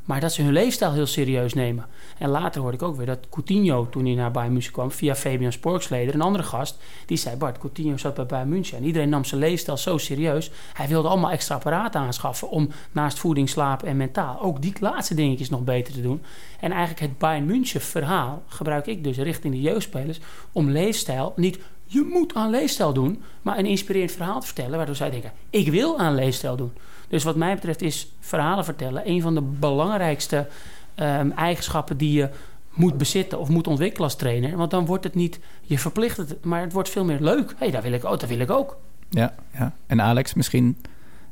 Maar dat ze hun leefstijl heel serieus nemen. En later hoorde ik ook weer dat Coutinho, toen hij naar Bayern München kwam, via Fabian Sporksleder, een andere gast, die zei: Bart, Coutinho zat bij Bayern München. En iedereen nam zijn leefstijl zo serieus. Hij wilde allemaal extra apparaten aanschaffen om naast voeding, slaap en mentaal ook die laatste dingetjes nog beter te doen. En eigenlijk het Bayern München verhaal gebruik ik dus richting de jeugdspelers om leefstijl niet je moet aan leefstijl doen, maar een inspirerend verhaal te vertellen, waardoor zij denken: ik wil aan leefstijl doen. Dus wat mij betreft is verhalen vertellen een van de belangrijkste ehm, eigenschappen die je moet bezitten of moet ontwikkelen als trainer. Want dan wordt het niet, je verplicht maar het wordt veel meer leuk. Hé, hey, daar wil ik ook, dat wil ik ook. Ja, ja. En Alex, misschien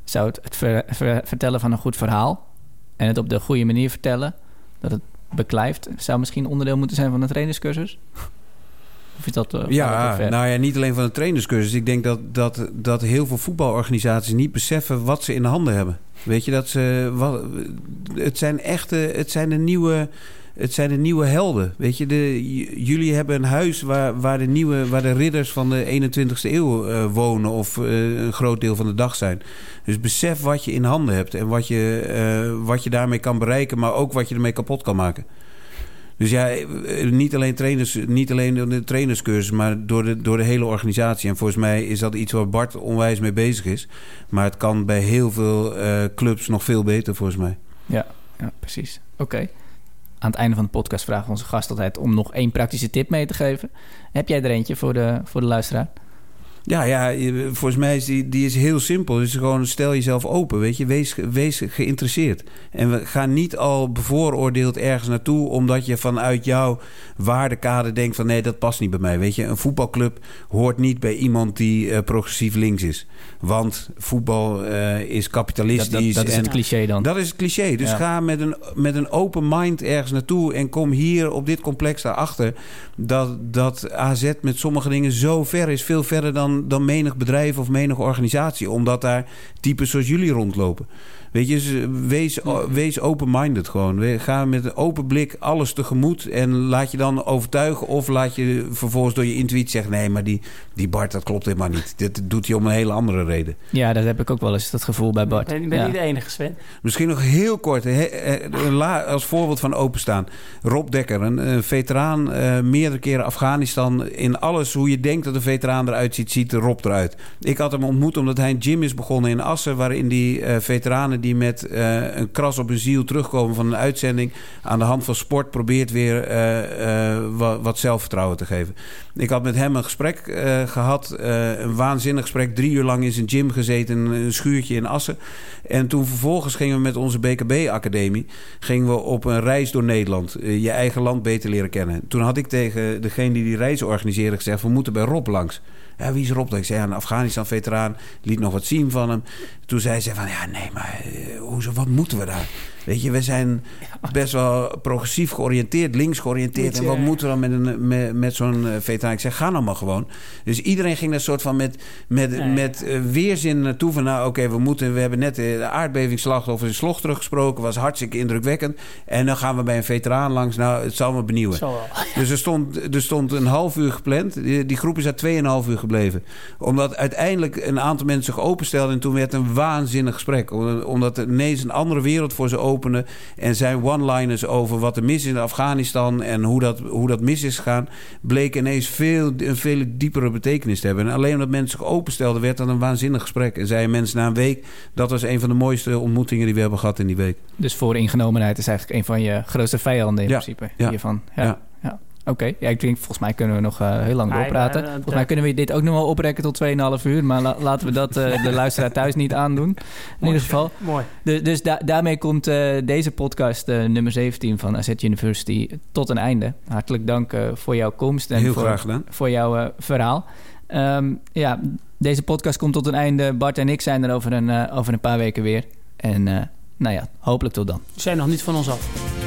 zou het, het ver- ver- vertellen van een goed verhaal... en het op de goede manier vertellen, dat het beklijft... zou misschien onderdeel moeten zijn van een trainerscursus? Of is dat... eh, dat Ja, nou ja, niet alleen van de trainerscursus. Ik denk dat, dat, dat heel veel voetbalorganisaties niet beseffen wat ze in de handen hebben. Weet je, dat ze... Wat, het zijn echte... Het zijn de nieuwe... Het zijn de nieuwe helden. Weet je, de, jullie hebben een huis waar, waar, de nieuwe, waar de ridders van de 21ste eeuw eh, wonen of eh, een groot deel van de dag zijn. Dus besef wat je in handen hebt en wat je, wat je daarmee kan bereiken, maar ook wat je ermee kapot kan maken. Dus ja, eh, niet alleen, trainers, niet alleen door de trainerscursus, maar door de, door de hele organisatie. En volgens mij is dat iets waar Bart onwijs mee bezig is. Maar het kan bij heel veel eh, clubs nog veel beter, volgens mij. Ja, ja precies. Oké. Aan het einde van de podcast vragen we onze gast altijd om nog één praktische tip mee te geven. Heb jij er eentje voor de, voor de luisteraar? Ja, ja, volgens mij is die, die is heel simpel. Dus gewoon stel jezelf open, weet je. Wees, wees geïnteresseerd. En we gaan niet al bevooroordeeld ergens naartoe... omdat je vanuit jouw waardekader denkt van... nee, dat past niet bij mij, weet je. Een voetbalclub hoort niet bij iemand die eh, progressief links is. Want voetbal eh, is Dat, dat, kapitalistisch. dat is en het cliché dan. dat is het cliché. Dus Ja. ga met een, met een open mind ergens naartoe. En kom hier op dit complex daarachter. Dat, dat AZ met sommige dingen zo ver is. Veel verder dan, dan menig bedrijf of menig organisatie. Omdat daar types zoals jullie rondlopen. Weet je, dus wees, wees open-minded gewoon. We- Ga met een open blik alles tegemoet. En laat je dan overtuigen. Of laat je vervolgens door je intuïtie zeggen... nee, maar die, die Bart, dat klopt helemaal niet. Dit doet hij om een hele andere reden. Ja, dat heb ik ook wel eens, dat gevoel bij Bart. Ik ben, ik ben ja. niet de enige, Sven. Misschien nog heel kort, eh, la- als voorbeeld van openstaan. Rob Dekker, een, veteraan, eh, meerdere keren Afghanistan. In alles hoe je denkt dat een veteraan eruit ziet, ziet Rob eruit. Ik had hem ontmoet omdat hij een gym is begonnen in Assen... waarin die eh, veteranen die met eh, een kras op hun ziel terugkomen van een uitzending. Aan de hand van sport probeert weer eh, eh, wat, wat, zelfvertrouwen te geven. Ik had met hem een gesprek gehad. een waanzinnig gesprek. Drie uur lang in zijn gym gezeten. Een schuurtje in Assen. En toen vervolgens gingen we met onze BKB-academie. Gingen we op een reis door Nederland. je eigen land beter leren kennen. Toen had ik tegen degene die die reis organiseerde gezegd... we moeten bij Rob langs. Wie is Rob? Ik zei, een Afghanistan-veteraan. Liet nog wat zien van hem. Toen zei ze van, ja, nee, maar uh, hoezo, wat moeten we daar? Weet je, we zijn best wel progressief georiënteerd, links georiënteerd. En wat moeten we dan met, een, met, met zo'n eh, veteraan? Ik zeg, ga nou maar gewoon. Dus iedereen ging er soort van met, met, met uh, weerzin naartoe. Van nou, oké, we moeten. We hebben net de aardbevingsslachtoffers in Slog teruggesproken. Was hartstikke indrukwekkend. En dan gaan we bij een veteraan langs. Nou, het zal me benieuwen. Dus er stond, er stond een half uur gepland. Die, die groep is daar 2,5 uur gebleven. Omdat uiteindelijk een aantal mensen zich openstelden. En toen werd een waanzinnig gesprek. Omdat er ineens een andere wereld voor ze open en zijn one-liners over wat er mis is in Afghanistan en hoe dat, hoe dat mis is gegaan, bleek ineens veel, een veel diepere betekenis te hebben. En alleen omdat mensen zich openstelden, werd dat een waanzinnig gesprek. En zeiden mensen na een week, dat was een van de mooiste ontmoetingen die we hebben gehad in die week. Dus voor ingenomenheid is eigenlijk een van je grootste vijanden in ja, principe. Hiervan. ja. ja. Oké, ja, ik denk volgens mij kunnen we nog uh, heel lang doorpraten. Uh, volgens mij kunnen we dit ook nog wel oprekken tot 2,5 uur. Maar la laten we dat uh, de luisteraar thuis niet aandoen. In ieder geval. Mooi. De, dus da daarmee komt deze podcast nummer 17 van AZ University tot een einde. Hartelijk dank voor jouw komst en heel voor, graag gedaan. voor jouw verhaal. Um, ja, deze podcast komt tot een einde. Bart en ik zijn er over een, over een paar weken weer. En nou ja, hopelijk tot dan. We zijn nog niet van ons af.